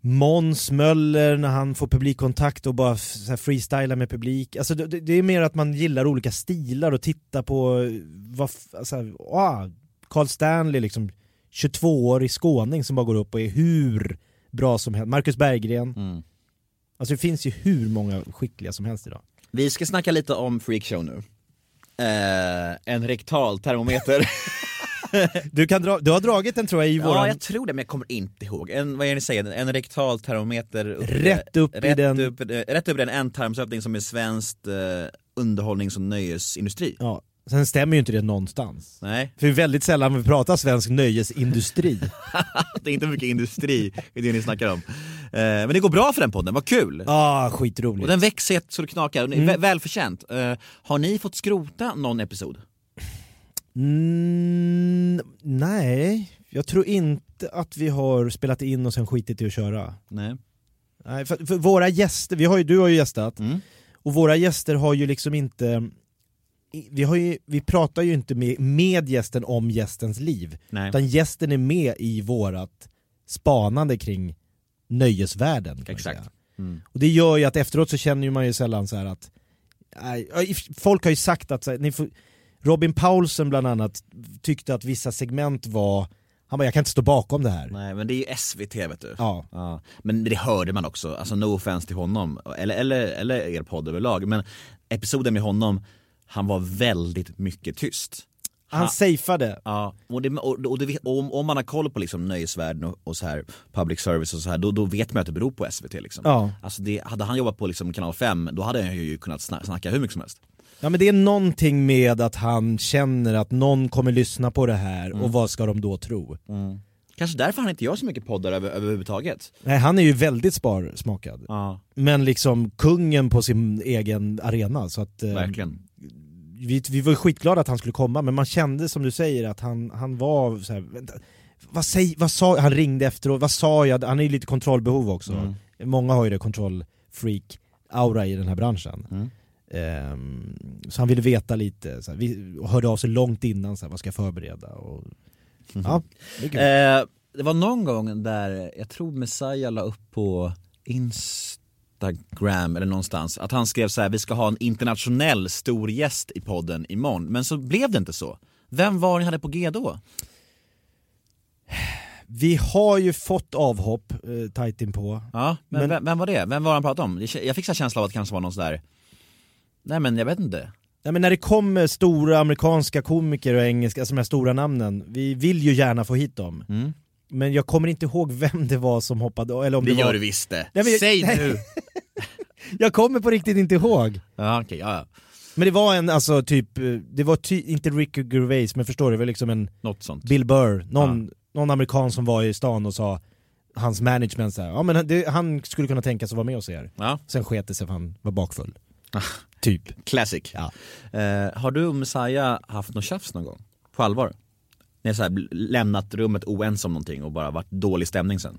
Måns Möller när han får publikkontakt och bara så freestylar med publik. Alltså det, det är mer att man gillar olika stilar och tittar på eh, vad, alltså, ah, Carl Stanley liksom 22-årig skåning som bara går upp och är hur bra som helst. Marcus Berggren.
Mm.
Alltså det finns ju hur många skickliga som helst idag.
Vi ska snacka lite om freakshow nu. Eh, en rektal termometer.
Du, kan dra, du har dragit den tror jag i
Ja,
våran...
jag tror det men jag kommer inte ihåg. En, vad är det ni säger? En rektal termometer upp,
Rätt upp i
rätt
den-
Upp, rätt upp i den ändtarmsöppning som är svenskt eh, underhållnings och nöjesindustri.
Ja, sen stämmer ju inte det någonstans.
Nej,
För väldigt sällan vi pratar svensk nöjesindustri.
det är inte mycket industri i det ni snackar om. Eh, men det går bra för den podden, vad kul!
ah, skitroligt.
Och den växer så det knakar,
Mm.
vä- välförtjänt. Eh, har ni fått skrota någon episod?
Mm, nej, jag tror inte att vi har spelat in och sen skitit i att köra.
Nej.
Nej, för, för våra gäster, vi har ju, du har ju gästat,
Mm.
och våra gäster har ju liksom inte vi, har ju, vi pratar ju inte med, med gästen om gästens liv,
Nej.
utan gästen är med i vårat spanande kring nöjesvärlden.
Exakt. Mm.
Och det gör ju att efteråt så känner man ju sällan så här att i- folk har ju sagt att här, får, Robin Paulsen bland annat tyckte att vissa segment var, han bara jag kan inte stå bakom det här.
Nej men det är ju SVT vet du.
Ja.
Ja, men det hörde man också, alltså no offense till honom, eller, eller, eller er podd överlag, men episoden med honom, han var väldigt mycket tyst.
Han
Ha-
safeade.
Ja, och, det, och, och det, om, om man har koll på liksom nöjesvärlden och, och så här, public service och så här, då, då vet man att det beror på SVT liksom.
Ja.
Alltså det, hade han jobbat på liksom kanal 5, då hade han ju kunnat sna- snacka hur mycket som helst.
Ja men det är någonting med att han känner att någon kommer lyssna på det här
Mm.
och vad ska de då tro?
Kanske därför han inte gör så mycket poddar över, överhuvudtaget.
Nej han är ju väldigt sparsmakad.
Ja,
Men liksom kungen på sin egen arena så att eh,
verkligen.
vi, vi var skitglada att han skulle komma men man kände som du säger att han, han var så här, vänta, vad, säg, vad sa han ringde efteråt, vad sa jag? Han är ju lite kontrollbehov också.
Mm.
Många har ju det kontrollfreak aura i den här branschen.
Mm.
Ehm, så han ville veta lite, så här, vi hörde av sig långt innan, så här, vad ska jag förbereda? Och, ja, det.
Eh, det var någon gång där, jag tror Messiah la upp på Instagram eller någonstans, att han skrev så här: vi ska ha en internationell stor gäst i podden imorgon, men så blev det inte så. Vem var ni hade på G då?
Vi har ju fått avhopp eh, tajt inpå.
Ja, men,
Men-
Vem, vem var det? Vem var han pratade om? Jag fick så känsla av att det kanske var någon sådär, nej men jag vet inte.
Nej, men när det kommer stora amerikanska komiker och engelska, alltså de här stora namnen, vi vill ju gärna få hit dem.
Mm.
Men jag kommer inte ihåg vem det var som hoppade, eller om det,
Det
var...
gör du visst det.
Nej, jag-
Säg nu!
Jag kommer på riktigt inte ihåg.
Ja okej, ja, ja.
Men det var en, alltså typ, det var ty, inte Ricky Gervais, men förstår du, det var liksom en
något sånt.
Bill Burr, någon, någon amerikan som var i stan och sa Hans management såhär, ja men det, han skulle kunna tänka sig att vara med oss er.
Ja.
Sen sket det sig för han var bakfull. typ.
Classic.
Ja.
Eh, har du och Messiah haft något tjafs någon gång? På allvar? Ni har så här lämnat rummet oense om någonting och bara varit dålig stämning sen?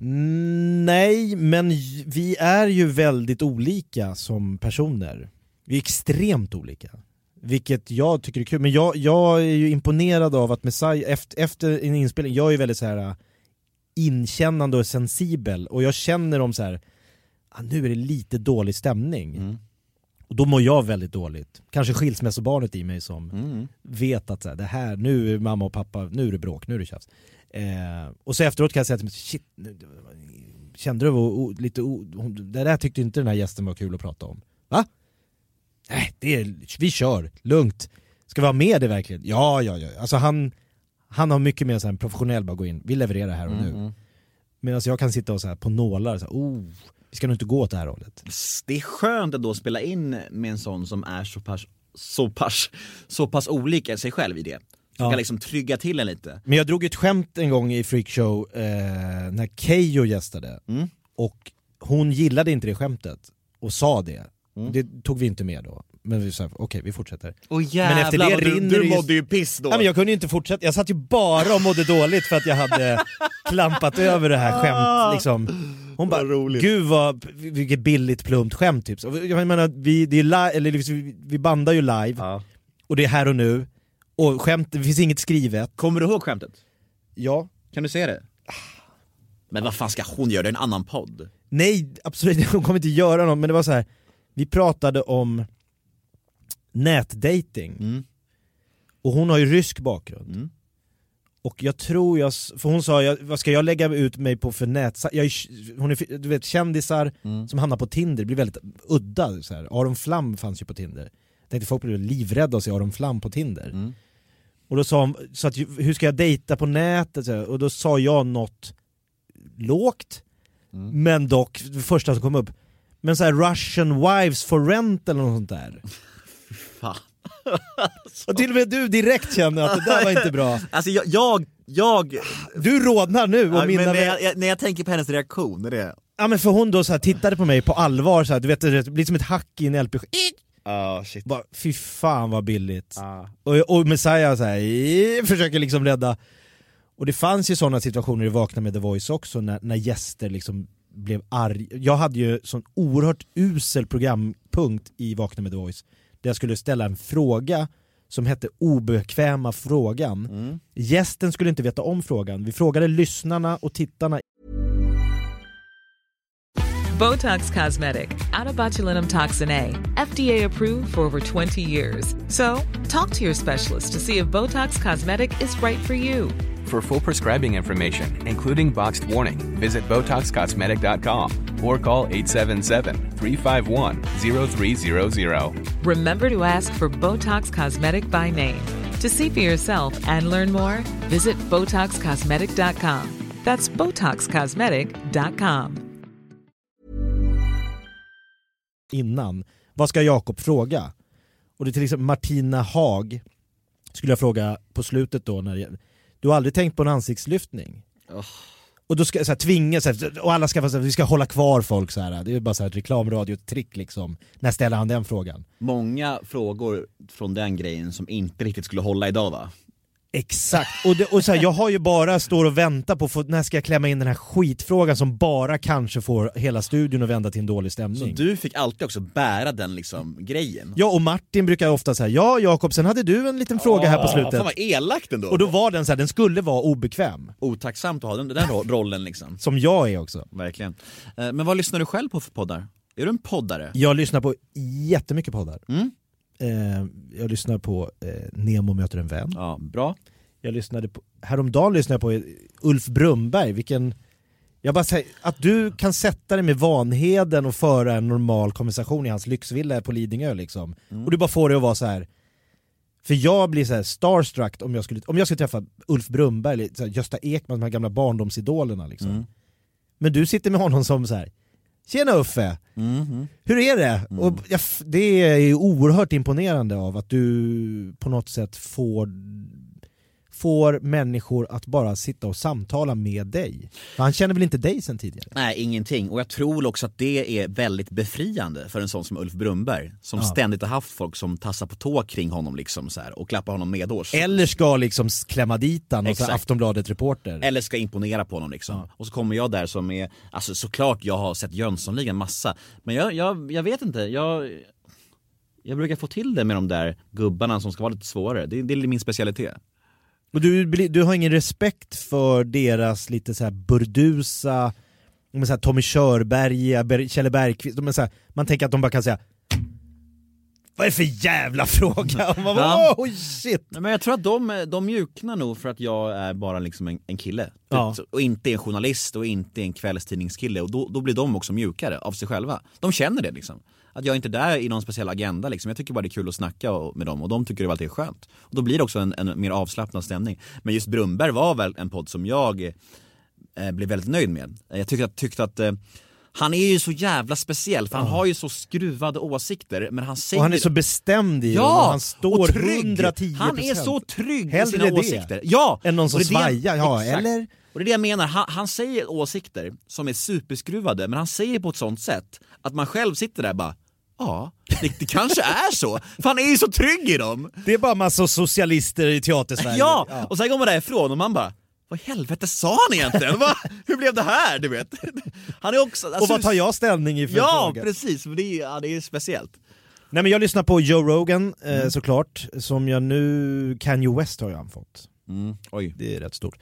Mm, Nej, men vi är ju väldigt olika som personer. Vi är extremt olika. Vilket jag tycker är kul, men jag, jag är ju imponerad av att Messiah, efter, efter en inspelning, jag är väldigt så här äh, inkännande och sensibel och jag känner om så här, ah, nu är det lite dålig stämning. Och då mår jag väldigt dåligt. Kanske skilsmässobarnet i mig som
Mm.
vet att så här, det här, nu är mamma och pappa, nu är det bråk, nu är det tjafs. Eh, och så efteråt kan jag säga till mig, shit, nu- kände du o, o, lite, o, det där tyckte inte den här gästen var kul att prata om. Va? Nej, det är, vi kör, lugnt. Ska vi ha med det verkligen? Ja, ja, ja. Alltså han, han har mycket mer så här, en professionell, bara gå in, vi levererar här och nu.
Mm, mm.
Medan jag kan sitta och så här, på nålar, så här, oh, vi ska nog inte gå åt det här hållet.
Det är skönt att då spela in med en sån som är så pass, så pass, så pass olik sig själv i det.
Ja.
kan liksom trygga till en lite.
Men jag drog ett skämt en gång i Freakshow eh, när Keyyo gästade,
Mm.
och hon gillade inte det skämtet, och sa det.
Mm.
Det tog vi inte med då. Men vi sa okej, vi fortsätter.
Åh
Men efter det
du,
rinner
du
ju-
mådde ju piss då!
Ja, men jag kunde ju inte fortsätta, jag satt ju bara och mådde dåligt för att jag hade klampat över det här skämt liksom. Hon bara, gud vad, vilket billigt plumpt skämt typ. Jag menar, vi, det är li- eller liksom, vi bandar ju live,
Ja.
och det är här och nu, Och skämt, det finns inget skrivet.
Kommer du ihåg skämtet?
Ja.
Kan du säga det? Men vad fan ska hon göra? Det är en annan podd.
Nej, absolut hon kommer inte göra något, men det var så här. vi pratade om nätdating.
Mm.
Och hon har ju rysk bakgrund.
Mm.
Och jag tror jag, för hon sa, jag, vad ska jag lägga ut mig på för nät... Jag är, hon är, du vet kändisar
Mm.
som hamnar på Tinder, blir väldigt udda. Så här. Aron Flam fanns ju på Tinder. Jag tänkte folk blir livrädda att se Aron Flam på Tinder.
Mm.
Och då sa hon, så att, hur ska jag dejta på nätet? Så här. Och då sa jag något lågt,
Mm.
men dock det första som kom upp. Men så här Russian wives for rent eller något sånt där.
Fan.
Och till och med du direkt känner att det där var inte bra.
Alltså jag, jag, jag
Du rodnar nu och
Ja,
mina
när, jag, när jag tänker på hennes reaktion, är det...
Ja men för hon då så här tittade på mig på allvar så här, du vet det blir som ett hack i en LP
Ja, shit.
Bara, Fy fan vad billigt.
Ja.
Och, och Messiah så här, försöker liksom rädda. Och det fanns ju sådana situationer i Vakna med The Voice också när, när gäster liksom blev arg. Jag hade ju sån oerhört usel programpunkt i Vakna med The Voice där jag skulle ställa en fråga som hette obekväma frågan.
Mm.
Gästen skulle inte veta om frågan. Vi frågade lyssnarna och tittarna
Botox Cosmetic, botulinum toxin A, FDA approved for over 20 years. So, talk to your specialist to see if Botox Cosmetic is right for you.
For full prescribing information, including boxed warning, visit BotoxCosmetic.com or call 877-351-0300.
Remember to ask for Botox Cosmetic by name. To see for yourself and learn more, visit BotoxCosmetic.com. That's BotoxCosmetic.com.
innan. Vad ska Jakob fråga? Och det är till exempel Martina Haag skulle jag fråga på slutet då när du har aldrig tänkt på en ansiktslyftning?
Oh.
Och då ska så här, tvinga, så här, och alla ska så här, vi ska hålla kvar folk så här. det är bara så här reklamradiotrick liksom. När ställer han den frågan?
Många frågor från den grejen som inte riktigt skulle hålla idag va?
Exakt, och, det, och så här, jag har ju bara står och väntar på, få, när ska jag klämma in den här skitfrågan som bara kanske får hela studion att vända till en dålig
Så
stämning.
du fick alltid också bära den liksom grejen?
Ja och Martin brukar ofta säga ja Jakob, sen hade du en liten fråga här på slutet.
Fan vad elakt ändå!
Och då var den så här, den skulle vara obekväm.
Otacksamt att ha den, den ro- rollen liksom.
Som jag är också.
Verkligen. Eh, Men vad lyssnar du själv på för poddar? Är du en poddare?
Jag lyssnar på jättemycket poddar.
Mm.
Eh, jag lyssnar på eh, Nemo möter en vän.
Ja, bra.
Jag lyssnade på, häromdagen lyssnade jag på eh, Ulf Brumberg, vilken... Jag bara säger, att du kan sätta dig med Vanheden och föra en normal konversation i hans lyxvilla på Lidingö liksom.
Mm.
Och du bara får det att vara så här. För jag blir så här starstruck om jag skulle, om jag skulle träffa Ulf Brumberg, eller så här, Gösta Ekman, de här gamla barndomsidolerna liksom.
Mm.
Men du sitter med honom som så här. Tjena Uffe!
Mhm.
Hur är det? Och jag, f- det är ju oerhört imponerande av att du på något sätt får, får människor att bara sitta och samtala med dig. För han känner väl inte dig sen tidigare?
Nej, ingenting. Och jag tror också att det är väldigt befriande för en sån som Ulf Brumberg som
Ja.
ständigt har haft folk som tassar på tå kring honom liksom så här, och klappar honom medårs.
Eller ska liksom klämma dit han och så. Aftonbladet-reporter.
Eller ska imponera på honom liksom. Och så kommer jag där som är, alltså såklart jag har sett Jönssonligan massa, men jag, jag, jag vet inte, jag, jag brukar få till det med de där gubbarna som ska vara lite svårare, det, det är min specialitet.
Och du, du har ingen respekt för deras lite så här burdusa, men så här Tommy Körberg, Kjelle Bergqvist, så här, man tänker att de bara kan säga vad är det för jävla fråga? Och man bara,
Ja.
oh shit!
Men jag tror att de, de mjuknar nog för att jag är bara liksom en, en kille.
Ja.
Så- Och inte en journalist och inte en kvällstidningskille och då, då blir de också mjukare av sig själva. De känner det liksom. Att jag inte är där i någon speciell agenda liksom. Jag tycker bara det är kul att snacka med dem och de tycker det alltid är skönt. Och då blir det också en, en mer avslappnad stämning. Men just Brumberg var väl en podd som jag eh, blev väldigt nöjd med. Jag tyckte att, tyckte att eh, han är ju så jävla speciell för han har ju så skruvade åsikter men han säger
Och han är så bestämd i dem, och
Ja!
han står
och trygg!
110%.
Han är så trygg i
Hellre
sina
det
åsikter. Ja!
än någon som
Och
svajar, ja,
Exakt.
eller?
Och det är det jag menar, han, han säger åsikter som är superskruvade men han säger på ett sånt sätt att man själv sitter där bara Ja, det, det kanske är så. För han är ju så trygg i dem.
Det är bara massa socialister i teatersverige.
Ja, och sen går man därifrån och man bara vad i helvete sa han egentligen? Va? Hur blev det här? Du vet. Han är också...
Och vad tar jag ställning i för
Ja,
fråga?
precis. Det är, ja, det är speciellt.
Nej men jag lyssnar på Joe Rogan eh,
Mm.
såklart, som jag nu, Kanye West har jag fått.
Mm. Oj.
Det är rätt stort.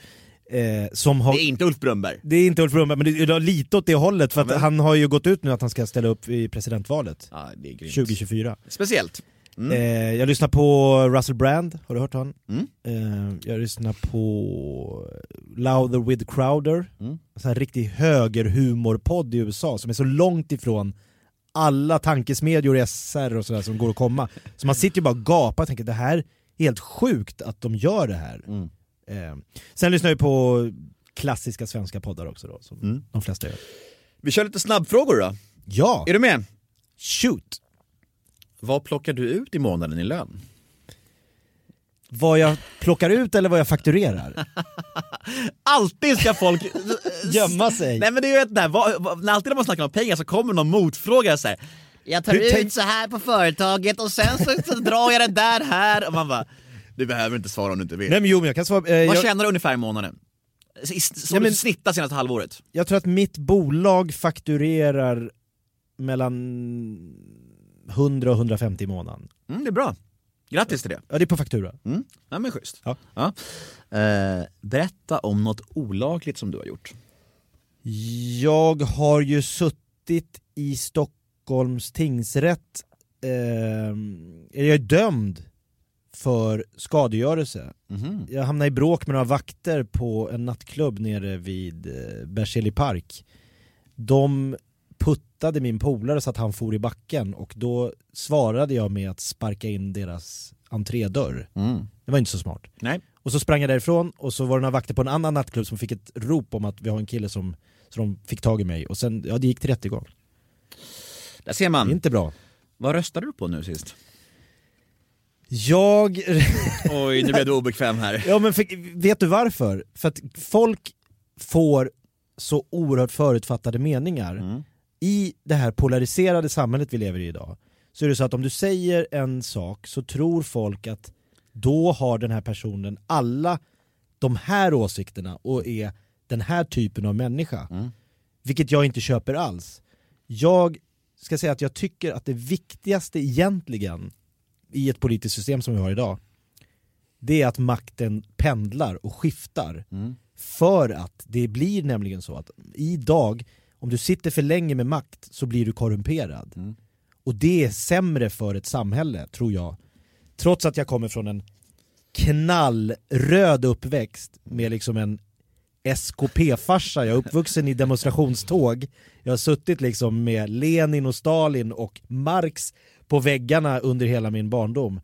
Eh, som har...
Det är inte Ulf Brunnberg.
Det är inte Ulf Brunnberg, men det är lite åt det hållet för
Ja, men-
han har ju gått ut nu att han ska ställa upp i presidentvalet
Ja, det är grymt.
2024.
Speciellt. Mm.
Eh, jag lyssnar på Russell Brand, har du hört honom?
Mm.
Eh, jag lyssnar på Louder with Crowder,
Mm.
en riktig högerhumorpodd i USA som är så långt ifrån alla tankesmedjor, SR och sådär som går att komma. Så man sitter ju bara och gapar och tänker det här är helt sjukt att de gör det här.
Mm.
Eh, sen lyssnar jag på klassiska svenska poddar också då, som
Mm.
de flesta gör.
Vi kör lite snabbfrågor då.
Ja!
Är du med?
Shoot!
Vad plockar du ut i månaden i lön?
Vad jag plockar ut eller vad jag fakturerar?
Alltid ska folk
Gömma sig.
Nej men det är ju ett där, vad, vad, när alltid när man snackar om pengar så kommer någon motfråga så här. Jag tar
Hur
ut
tänk-
så här på företaget och sen så, så drar jag det där här och man bara Du behöver inte svara om du inte vill.
Nej men jo men jag kan svara, eh,
Vad
jag,
tjänar du ungefär i månaden? Som
Ja, men-
snittar senaste halvåret?
jag tror att mitt bolag fakturerar mellan 100 och 150 i månaden.
Mm, det är bra. Grattis till det.
Ja det är på faktura.
Mm. Ja men schysst.
Ja.
Eh, berätta om något olagligt som du har gjort.
Jag har ju suttit i Stockholms tingsrätt, eh, jag är dömd för skadegörelse.
Mhm.
Jag hamnade i bråk med några vakter på en nattklubb nere vid eh, Berzelii park. De puttade min polare så att han for i backen och då svarade jag med att sparka in deras entrédörr.
Mm.
Det var inte så smart.
Nej.
Och så sprang jag därifrån och så var det några vakter på en annan nattklubb som fick ett rop om att vi har en kille som, så de fick tag i mig och sen, ja det gick till rättegång.
Där ser
Det är
man.
inte bra.
Vad röstade du på nu sist?
Jag...
Oj, nu blev du obekväm här.
Ja men för, vet du varför? För att folk får så oerhört förutfattade meningar.
Mm.
I det här polariserade samhället vi lever i idag, så är det så att om du säger en sak så tror folk att då har den här personen alla de här åsikterna och är den här typen av människa.
Mm.
Vilket jag inte köper alls. Jag ska säga att jag tycker att det viktigaste egentligen i ett politiskt system som vi har idag, det är att makten pendlar och skiftar.
Mm.
För att det blir nämligen så att idag, om du sitter för länge med makt så blir du korrumperad.
Mm.
Och det är sämre för ett samhälle, tror jag. Trots att jag kommer från en knallröd uppväxt med liksom en SKP-farsa, jag är uppvuxen i demonstrationståg. Jag har suttit liksom med Lenin och Stalin och Marx på väggarna under hela min barndom.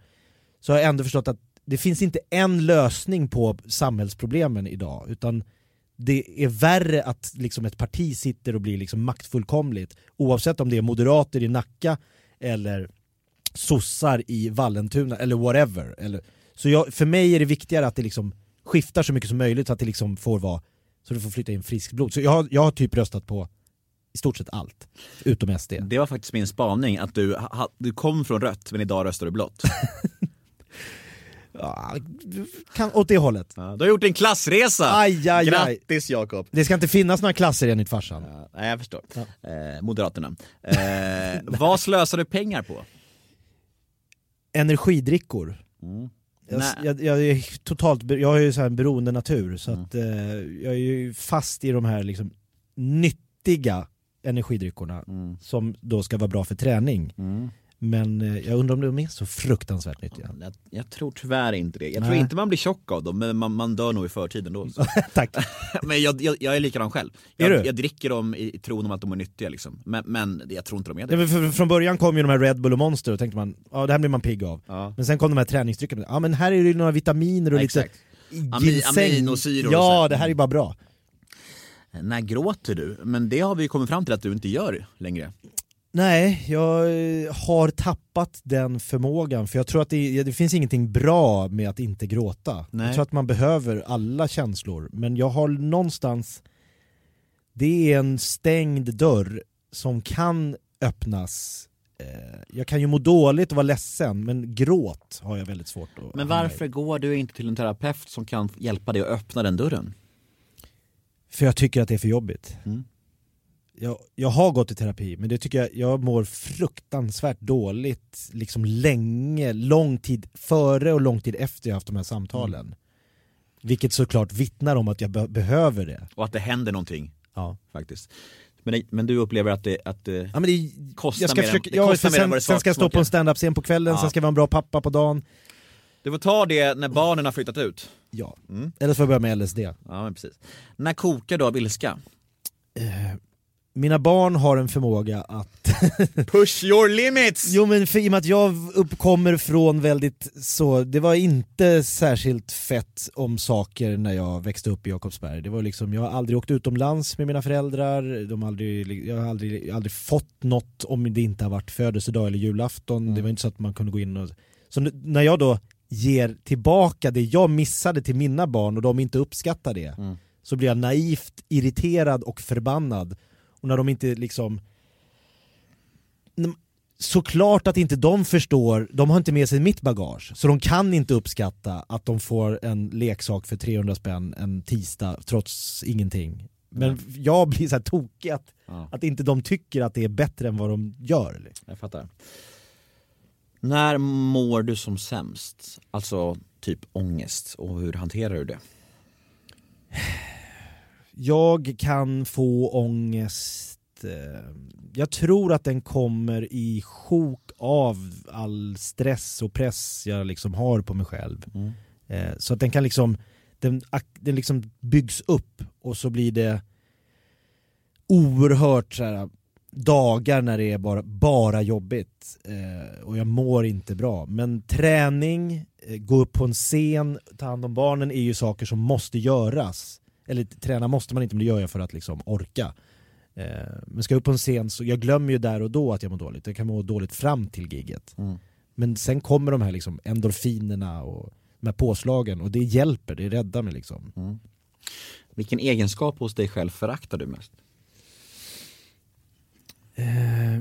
Så har jag ändå förstått att det finns inte en lösning på samhällsproblemen idag, utan det är värre att liksom ett parti sitter och blir liksom maktfullkomligt, oavsett om det är moderater i Nacka eller sossar i Vallentuna eller whatever. Eller, så jag, för mig är det viktigare att det liksom skiftar så mycket som möjligt så att det liksom får vara, så du får flytta in friskt blod. Så jag, jag har typ röstat på i stort sett allt, utom SD.
Det var faktiskt min spaning, att du, du kom från rött men idag röstar du blått.
Ja, kan, åt det hållet.
Ja, du har gjort en klassresa!
Aj, aj.
Grattis Jakob!
Det ska inte finnas några klasser enligt farsan.
Ja, nej, jag förstår. Eh, Moderaterna. Eh, vad slösar du pengar på?
Energidrickor.
Mm.
Jag, jag, jag är totalt, jag har ju så här en beroende natur så
Mm.
att eh, jag är ju fast i de här liksom nyttiga energidryckorna
Mm.
som då ska vara bra för träning.
Mm.
Men eh, jag undrar om de är så fruktansvärt nyttiga.
Jag, jag tror tyvärr inte det. Jag tror
Nej.
inte man blir tjock av dem, men man, man dör nog i förtid ändå.
Tack.
men jag, jag, jag är likadan själv.
Är
Jag,
du?
jag dricker dem i tron om att de är nyttiga liksom. Men, men jag tror inte de är det.
för, från början kom ju de här Red Bull och Monster och tänkte man, ja det här blir man pigg av.
Ja.
Men sen kom de här träningsdryckerna, ja men här är det ju några vitaminer och
Ja,
lite ginseng.
aminosyror
Ja, det här är bara bra.
När gråter du? Men det har vi kommit fram till att du inte gör längre.
Nej, jag eh, har tappat den förmågan för jag tror att det, det finns ingenting bra med att inte gråta.
Nej.
Jag tror att man behöver alla känslor, men jag har någonstans det är en stängd dörr som kan öppnas. Eh, Jag kan ju må dåligt och vara ledsen, men gråt har jag väldigt svårt att
Men varför går du inte till en terapeut som kan hjälpa dig att öppna den dörren?
För jag tycker att det är för jobbigt.
Mm.
Jag, jag har gått i terapi men det tycker jag, jag mår fruktansvärt dåligt liksom länge, lång tid före och lång tid efter jag haft de här samtalen. Vilket såklart vittnar om att jag be- behöver det.
Och att det händer någonting.
Ja.
Faktiskt. Men, men du upplever att det, att det
Ja, men det,
kostar
jag ska
mer
försöka,
än, det
ja,
kostar
för
mer än vad
sen,
det
sen ska jag stå på en
smakar.
standup-scen på kvällen,
Ja.
sen ska jag vara en bra pappa på dagen.
Du får ta det när barnen har flyttat ut.
Ja.
Mm.
Eller får jag börja med LSD.
Ja men precis. När kokar du av ilska?
Eh, mina barn har en förmåga att
Push your limits!
Jo men för, i och med att jag uppkommer från väldigt så, det var inte särskilt fett om saker när jag växte upp i Jakobsberg. Det var liksom, jag har aldrig åkt utomlands med mina föräldrar, de aldrig, jag har aldrig, aldrig fått något om det inte har varit födelsedag eller julafton. Det var inte så att man kunde gå in och... Så när jag då ger tillbaka det jag missade till mina barn och de inte uppskattar det, så blir jag naivt irriterad och förbannad. Och när de inte liksom såklart att inte de förstår, de har inte med sig mitt bagage, så de kan inte uppskatta att de får en leksak för 300 spänn en tisdag trots ingenting. Men jag blir så här tokig att,
Ja.
att inte de tycker att det är bättre än vad de gör.
Jag fattar. När mår du som sämst? Alltså typ ångest och hur hanterar du det?
Jag kan få ångest, eh, jag tror att den kommer i sjok av all stress och press jag liksom har på mig själv. Eh, Så att den kan liksom, den, den liksom byggs upp och så blir det oerhört så här, dagar när det är bara, bara jobbigt eh, och jag mår inte bra. Men träning, gå upp på en scen, ta hand om barnen är ju saker som måste göras. Eller träna måste man inte men det gör jag för att liksom orka. Eh, men ska jag upp på en scen så jag glömmer ju där och då att jag mår dåligt. Jag kan må dåligt fram till gigget.
Mm.
Men sen kommer de här liksom endorfinerna och de här påslagen och det hjälper, det räddar mig liksom.
Mm. Vilken egenskap hos dig själv föraktar du mest?
Eh,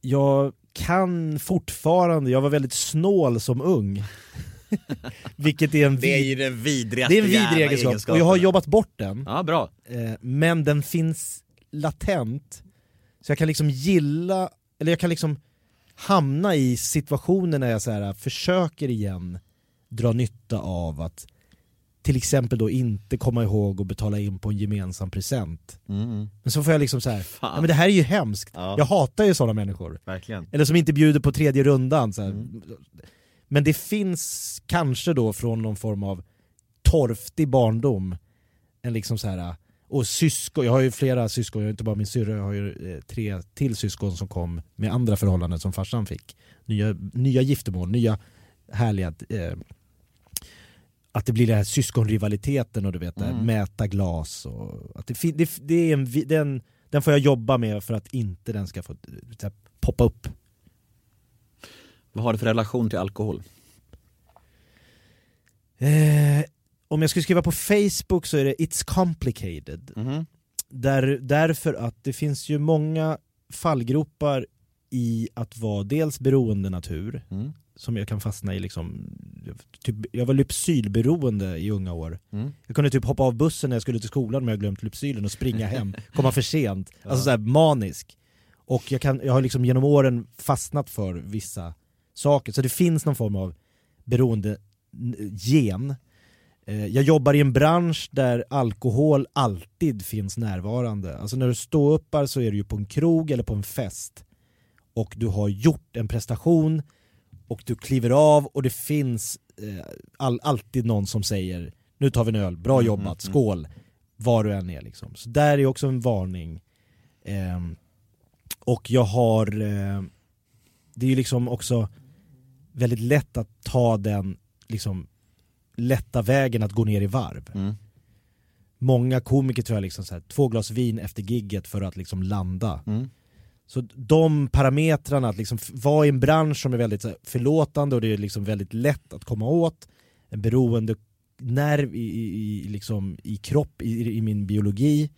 jag kan fortfarande, jag var väldigt snål som ung. Vilket är en,
Det är
vid-
ju den vidrigaste
det är en vidrig egenskap och jag har jobbat bort den.
Ja, bra.
Eh, men den finns latent. Så jag kan liksom gilla, eller jag kan liksom hamna i situationer när jag så här, försöker igen dra nytta av att till exempel då inte komma ihåg att betala in på en gemensam present.
Mm.
Men så får jag liksom så här, ja, men det här är ju hemskt.
Ja.
Jag hatar ju sådana människor.
Verkligen.
Eller som inte bjuder på tredje rundan. Så.
Mm.
Men det finns kanske då från någon form av torftig barndom, en liksom så här och syskon, jag har ju flera syskon, jag har inte bara min syrra, jag har ju eh, tre till syskon som kom med andra förhållanden som farsan fick. Nya, nya giftermål, nya härliga eh, att det blir den här syskonrivaliteten och du vet,
Mm.
mäta glas och att det, det, det är en, den, den får jag jobba med för att inte den ska få eh, här, poppa upp.
Vad har du för relation till alkohol?
Eh, om jag skulle skriva på Facebook så är det It's complicated.
Mhm.
Där, därför att det finns ju många fallgropar i att vara dels beroende natur,
Mm.
som jag kan fastna i liksom, typ, jag var Lypsylberoende i unga år.
Mm.
Jag kunde typ hoppa av bussen när jag skulle till skolan men jag glömt Lypsylen och springa hem, komma för sent. Alltså såhär manisk. Och jag, kan, jag har liksom genom åren fastnat för vissa saker, så det finns någon form av beroende gen. Eh, Jag jobbar i en bransch där alkohol alltid finns närvarande. Alltså när du står uppar så är du ju på en krog eller på en fest och du har gjort en prestation och du kliver av och det finns eh, all, alltid någon som säger nu tar vi en öl, bra
Mm,
jobbat,
mm,
skål, var du än är liksom. Så där är också en varning. Ehm, och jag har, eh, det är ju liksom också väldigt lätt att ta den liksom lätta vägen att gå ner i varv.
Mm.
Många komiker tror jag liksom så här, två glas vin efter gigget för att liksom landa.
Mm.
Så de parametrarna, att liksom vara i en bransch som är väldigt här, förlåtande och det är liksom väldigt lätt att komma åt, en beroende nerv i, i, i, liksom, i kropp, i, i min biologi,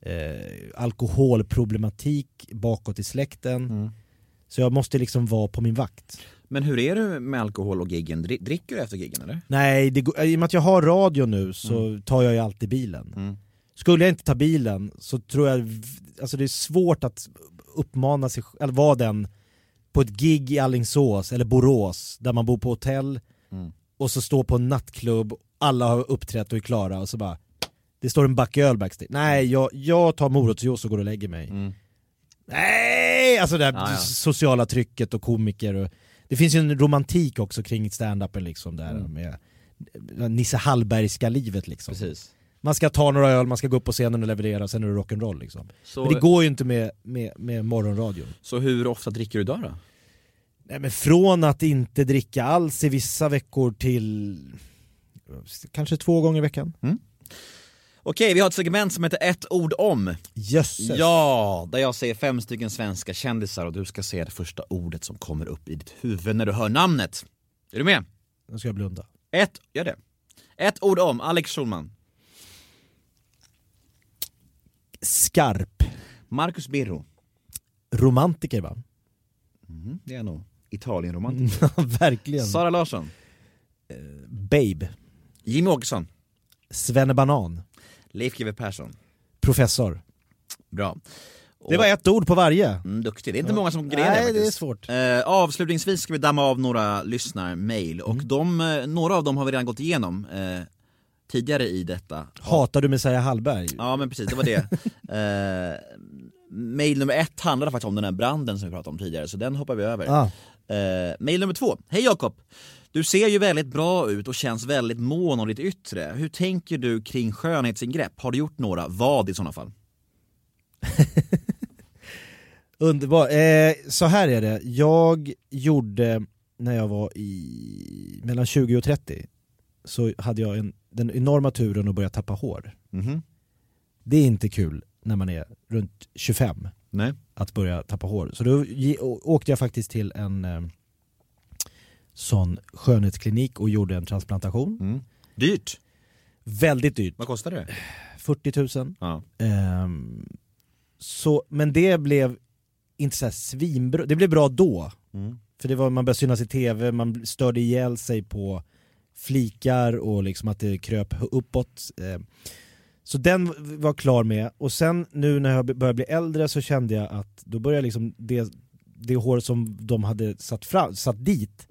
eh, alkoholproblematik bakåt i släkten.
Mm.
Så jag måste liksom vara på min vakt.
Men hur är du med alkohol och giggen? Dri- Dricker du efter giggen eller?
Nej, det, går- i och med att jag har radio nu så tar jag ju alltid bilen.
Mm.
Skulle jag inte ta bilen så tror jag, alltså det är svårt att uppmana sig, eller vara den på ett gig i Allingsås eller Borås där man bor på hotell
Mm.
och så står på en nattklubb, alla har uppträtt och är klara och så bara det står en back öl backstage. Nej, jag, jag tar morotsjuice och går och lägger mig. Nej! Alltså det här
Mm. Ja, ja.
sociala trycket och komiker och det finns ju en romantik också kring stand-upen liksom där
Mm.
med Nisse Hallbergska livet liksom.
Precis.
Man ska ta några öl, man ska gå upp på scenen och leverera, sen är det rock'n'roll liksom.
Så-
Men det går ju inte med, med, med morgonradion.
Så hur ofta dricker du idag då?
Nej men från att inte dricka alls i vissa veckor till kanske två gånger i veckan.
Okej, vi har ett segment som heter ett ord om.
Jösses.
Ja, där jag säger fem stycken svenska kändisar och du ska säga det första ordet som kommer upp i ditt huvud när du hör namnet. Är du med?
Nu ska jag blunda.
Ett, gör det. Ett ord om Alex Schulman.
Skarp.
Marcus Birro.
Romantiker va?
Mm, det är nog Italien-romantiker.
Verkligen.
Sara Larsson.
Babe.
Jimmy Åkesson.
Svennebanan.
Leif GW Persson.
Professor.
Bra.
Det var ett ord på varje.
Mm, duktig, det är inte
Ja.
många som grejer
Nej,
det
det är svårt.
Eh, avslutningsvis ska vi damma av några lyssnarmail och
Mm.
de, eh, några av dem har vi redan gått igenom eh, tidigare i detta.
Hatar du Messiah Hallberg?
Ja men precis, det var det. eh, mail nummer ett handlade faktiskt om den här branden som vi pratade om tidigare, så den hoppar vi över.
Ah.
Eh, mail nummer två. Hej Jakob! Du ser ju väldigt bra ut och känns väldigt mån om ditt yttre. Hur tänker du kring skönhetsingrepp? Har du gjort några? Vad i sådana fall?
Underbar. Eh, så här är det, jag gjorde när jag var i mellan 20 och 30 så hade jag en, den enorma turen att börja tappa hår.
Mhm.
Det är inte kul när man är runt 25
Nej.
att börja tappa hår. Så då åkte jag faktiskt till en eh, sån skönhetsklinik och gjorde en transplantation.
Mm. Dyrt?
Väldigt dyrt.
Vad kostar det?
40 000.
Ja.
Ehm, så, men det blev inte så svinbra, det blev bra då.
Mm.
För det var, man började synas i tv, man störde ihjäl sig på flikar och liksom att det kröp uppåt. Ehm, Så den var klar med, och sen nu när jag började bli äldre så kände jag att då började liksom det, det hår som de hade satt, fram, satt dit,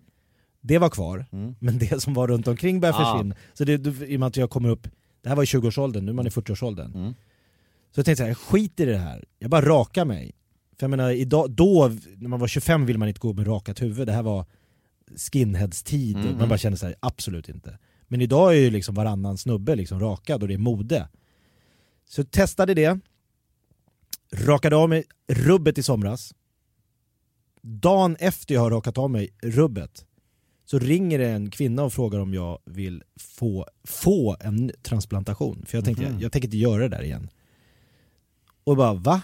det var kvar,
Mm.
men det som var runt omkring började
Ah.
försvinna. Så det, då- i och med att jag kommer upp, det här var i 20-årsåldern, nu är man i 40-årsåldern.
Mm.
Så jag tänkte så här, jag skiter i det här, jag bara rakar mig. För jag menar, idag, då, när man var 25 vill man inte gå med rakat huvud, det här var skinheads-tid,
Mm.
man bara kände så här, absolut inte. Men idag är ju liksom varannan snubbe liksom rakad och det är mode. Så jag testade det, rakade av mig rubbet i somras. Dagen efter jag har rakat av mig rubbet så ringer det en kvinna och frågar om jag vill få, få en transplantation. För jag tänkte,
Mhm.
jag, jag tänker inte göra det där igen. Och bara va?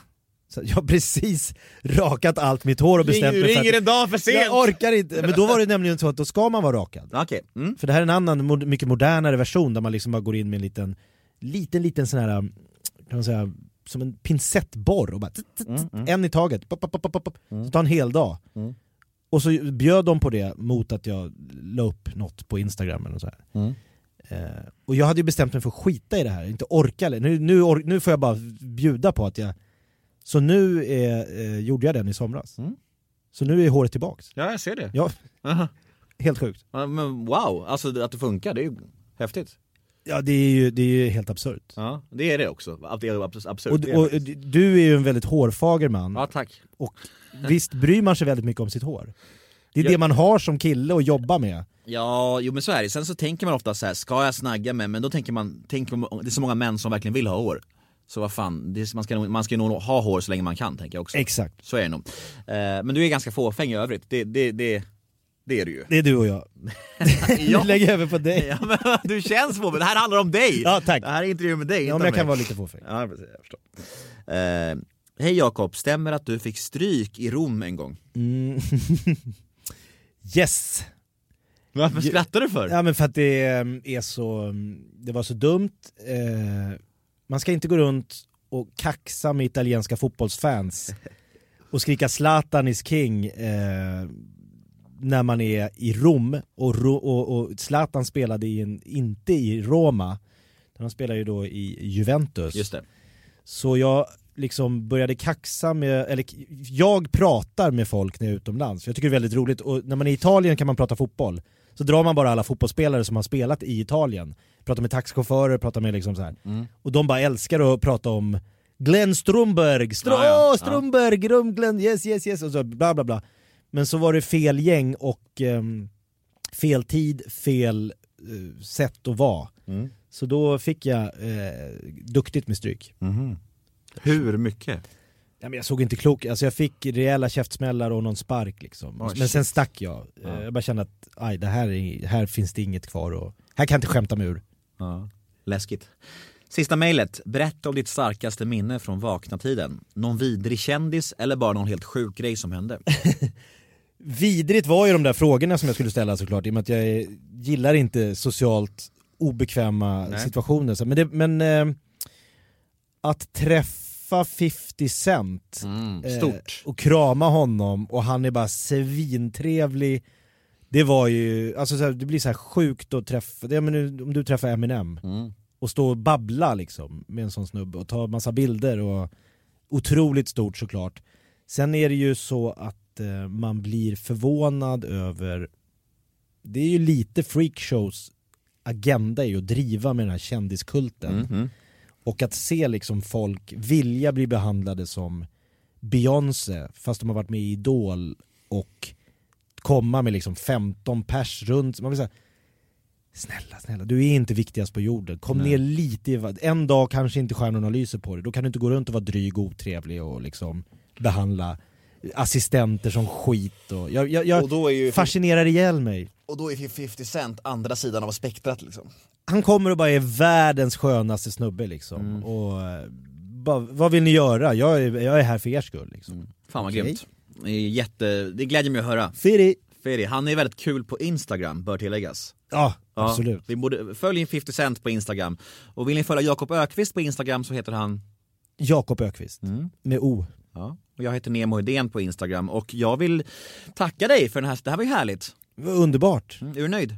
Så jag har precis rakat allt mitt hår och
Ring-
bestämt mig
ringer
att
en dag för sent.
Jag orkar inte, men då var det nämligen så att då ska man vara rakad.
Okej. Mm.
För det här är en annan, mycket modernare version där man liksom bara går in med en liten, liten, liten sån här, kan man säga, som en pincettborr och bara
Mm, mm.
en i taget, pop, pop, pop, pop, pop.
Mm.
så tar en hel dag. Och så bjöd de på det mot att jag la upp något på Instagram eller så här.
Mm.
Eh, och jag hade ju bestämt mig för att skita i det här, inte orka. Nu, nu, or, nu får jag bara bjuda på att jag... Så nu är, eh, gjorde jag den i somras.
Mm.
Så nu är håret tillbaks.
Ja, jag ser det.
Ja,
Aha.
helt sjukt.
Ja, men wow, alltså att det funkar, det är ju häftigt.
Ja det är ju, det är ju helt absurt.
Ja, det är det också. Att det är abs- absurt.
Och, och, du är ju en väldigt hårfager man,
Ja, tack.
och visst bryr man sig väldigt mycket om sitt hår? Det är
Jag-
det man har som kille att jobba med.
Ja, jo men så är det. Sen så tänker man ofta så här: ska jag snagga mig? Men då tänker man, tänker man, det är så många män som verkligen vill ha hår. Så vad fan, det är, man, ska, nog- man ska nog ha hår så länge man kan tänker jag också.
Exakt.
Så är det nog. Eh, men du är ganska fåfäng i övrigt, det, det, det, det är du ju.
Det är du och jag.
Ja.
Jag över på dig.
Ja, men, du känns fåfäng, det här handlar om dig!
Ja, tack.
Det här är intervju med dig,
Ja, men jag kan
mig.
vara lite fåfäng.
Ja, precis, jag förstår. Eh, Hej Jakob, stämmer att du fick stryk i Rom en gång?
Mm. yes!
Varför skrattar du för?
Ja men för att det mm, är så, mm, det var så dumt. Eh, man ska inte gå runt och kaxa med italienska fotbollsfans och skrika Zlatan is king eh, när man är i Rom och, Ro- och, och Zlatan spelade i en, inte i Roma. Han spelar ju då i Juventus.
Just det.
Så jag liksom började kaxa med, eller jag pratar med folk när jag är utomlands. Jag tycker det är väldigt roligt och när man är i Italien kan man prata fotboll. Så drar man bara alla fotbollsspelare som har spelat i Italien. Pratar med taxichaufförer, pratar med liksom så här.
Mm.
Och de bara älskar att prata om Glenn Strömberg, Str
Ja, ja.
Strömberg, Grum, Glenn, yes yes yes och så bla bla bla. Men så var det fel gäng och ehm, fel tid, fel eh, sätt att vara.
Mm.
Så då fick jag eh, duktigt med stryk.
Mhm. Hur mycket?
Ja, men jag såg inte klok alltså jag fick rejäla käftsmällar och någon spark liksom.
Oh,
men sen stack jag.
Ja.
Eh, Jag bara kände att aj, det här, är, här finns det inget kvar och här kan jag inte skämta mig ur.
Ja, läskigt. Sista mejlet. Berätta om ditt starkaste minne från vakna-tiden. Någon vidrig kändis eller bara någon helt sjuk grej som hände?
Vidrigt var ju de där frågorna som jag skulle ställa såklart i och med att jag gillar inte socialt obekväma
Nej.
situationer. Men det, men eh, att träffa 50 Cent
Mm,
eh, och krama honom och han är bara svintrevlig. Det var ju, alltså så här, det blir så här sjukt att träffa, det, men nu, om du träffar Eminem
Mm.
och stå och babbla liksom med en sån snubbe och ta massa bilder och otroligt stort såklart. Sen är det ju så att eh, man blir förvånad över, det är ju lite freakshows agenda är ju att driva med den här kändiskulten.
Mhm.
Och att se liksom folk vilja bli behandlade som Beyoncé fast de har varit med i Idol och komma med liksom 15 pers runt. Man så här, snälla, snälla, du är inte viktigast på jorden. Kom
Nej.
ner lite, i vad- en dag kanske inte stjärnorna lyser på dig. Då kan du inte gå runt och vara dryg och otrevlig och liksom behandla assistenter som skit. Och jag jag, jag
Och då är ju-
fascinerar ihjäl mig.
Och då är 50 Cent andra sidan av spektrat liksom.
Han kommer och bara är världens skönaste snubbe liksom.
Mm.
Och eh, bara, vad vill ni göra? Jag är, jag är här för er skull liksom.
Fan vad
Okej.
grymt. Det, är jätte, det glädjer mig att höra.
Firi!
Feri, han är väldigt kul på Instagram, bör tilläggas.
Ja, absolut.
Vi borde, följ 50 Cent på Instagram. Och vill ni följa Jakob Ökvist på Instagram så heter han
Jakob Ökvist med O.
Ja. Och jag heter Nemo Hedén på Instagram och jag vill tacka dig för den här, det här var ju härligt.
Underbart.
Mm, är du nöjd?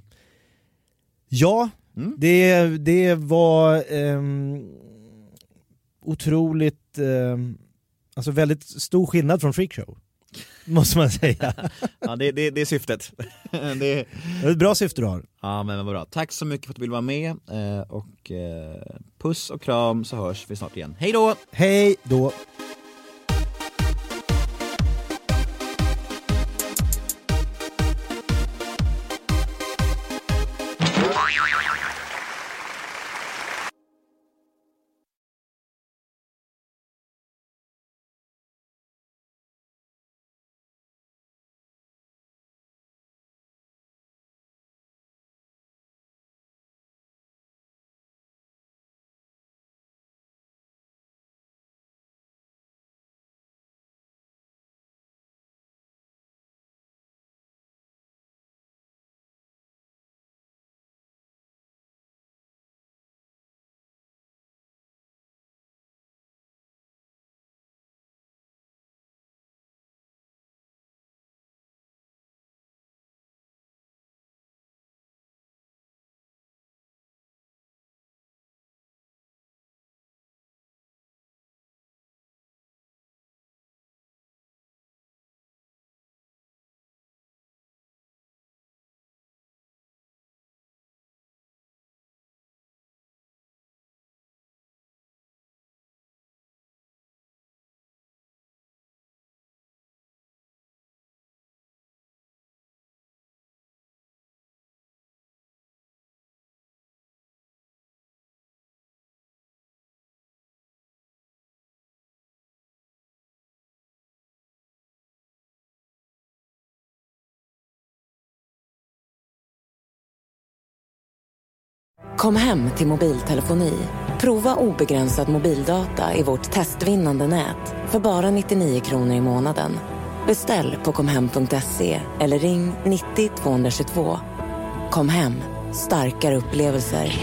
Ja,
Mm.
det, det var ehm, otroligt, ehm, alltså väldigt stor skillnad från freakshow. Måste man säga.
Ja, det, det, det är syftet.
det, är ett bra syfte du har.
ja, men vad bra. Tack så mycket för att du vill vara med eh, och eh, puss och kram så hörs vi snart igen. Hej då!
Hej då!
Kom hem till mobiltelefoni. Prova obegränsad mobildata i vårt testvinnande nät för bara 99 kronor i månaden. Beställ på komhem.se eller ring 90 222. Kom hem, starkare upplevelser.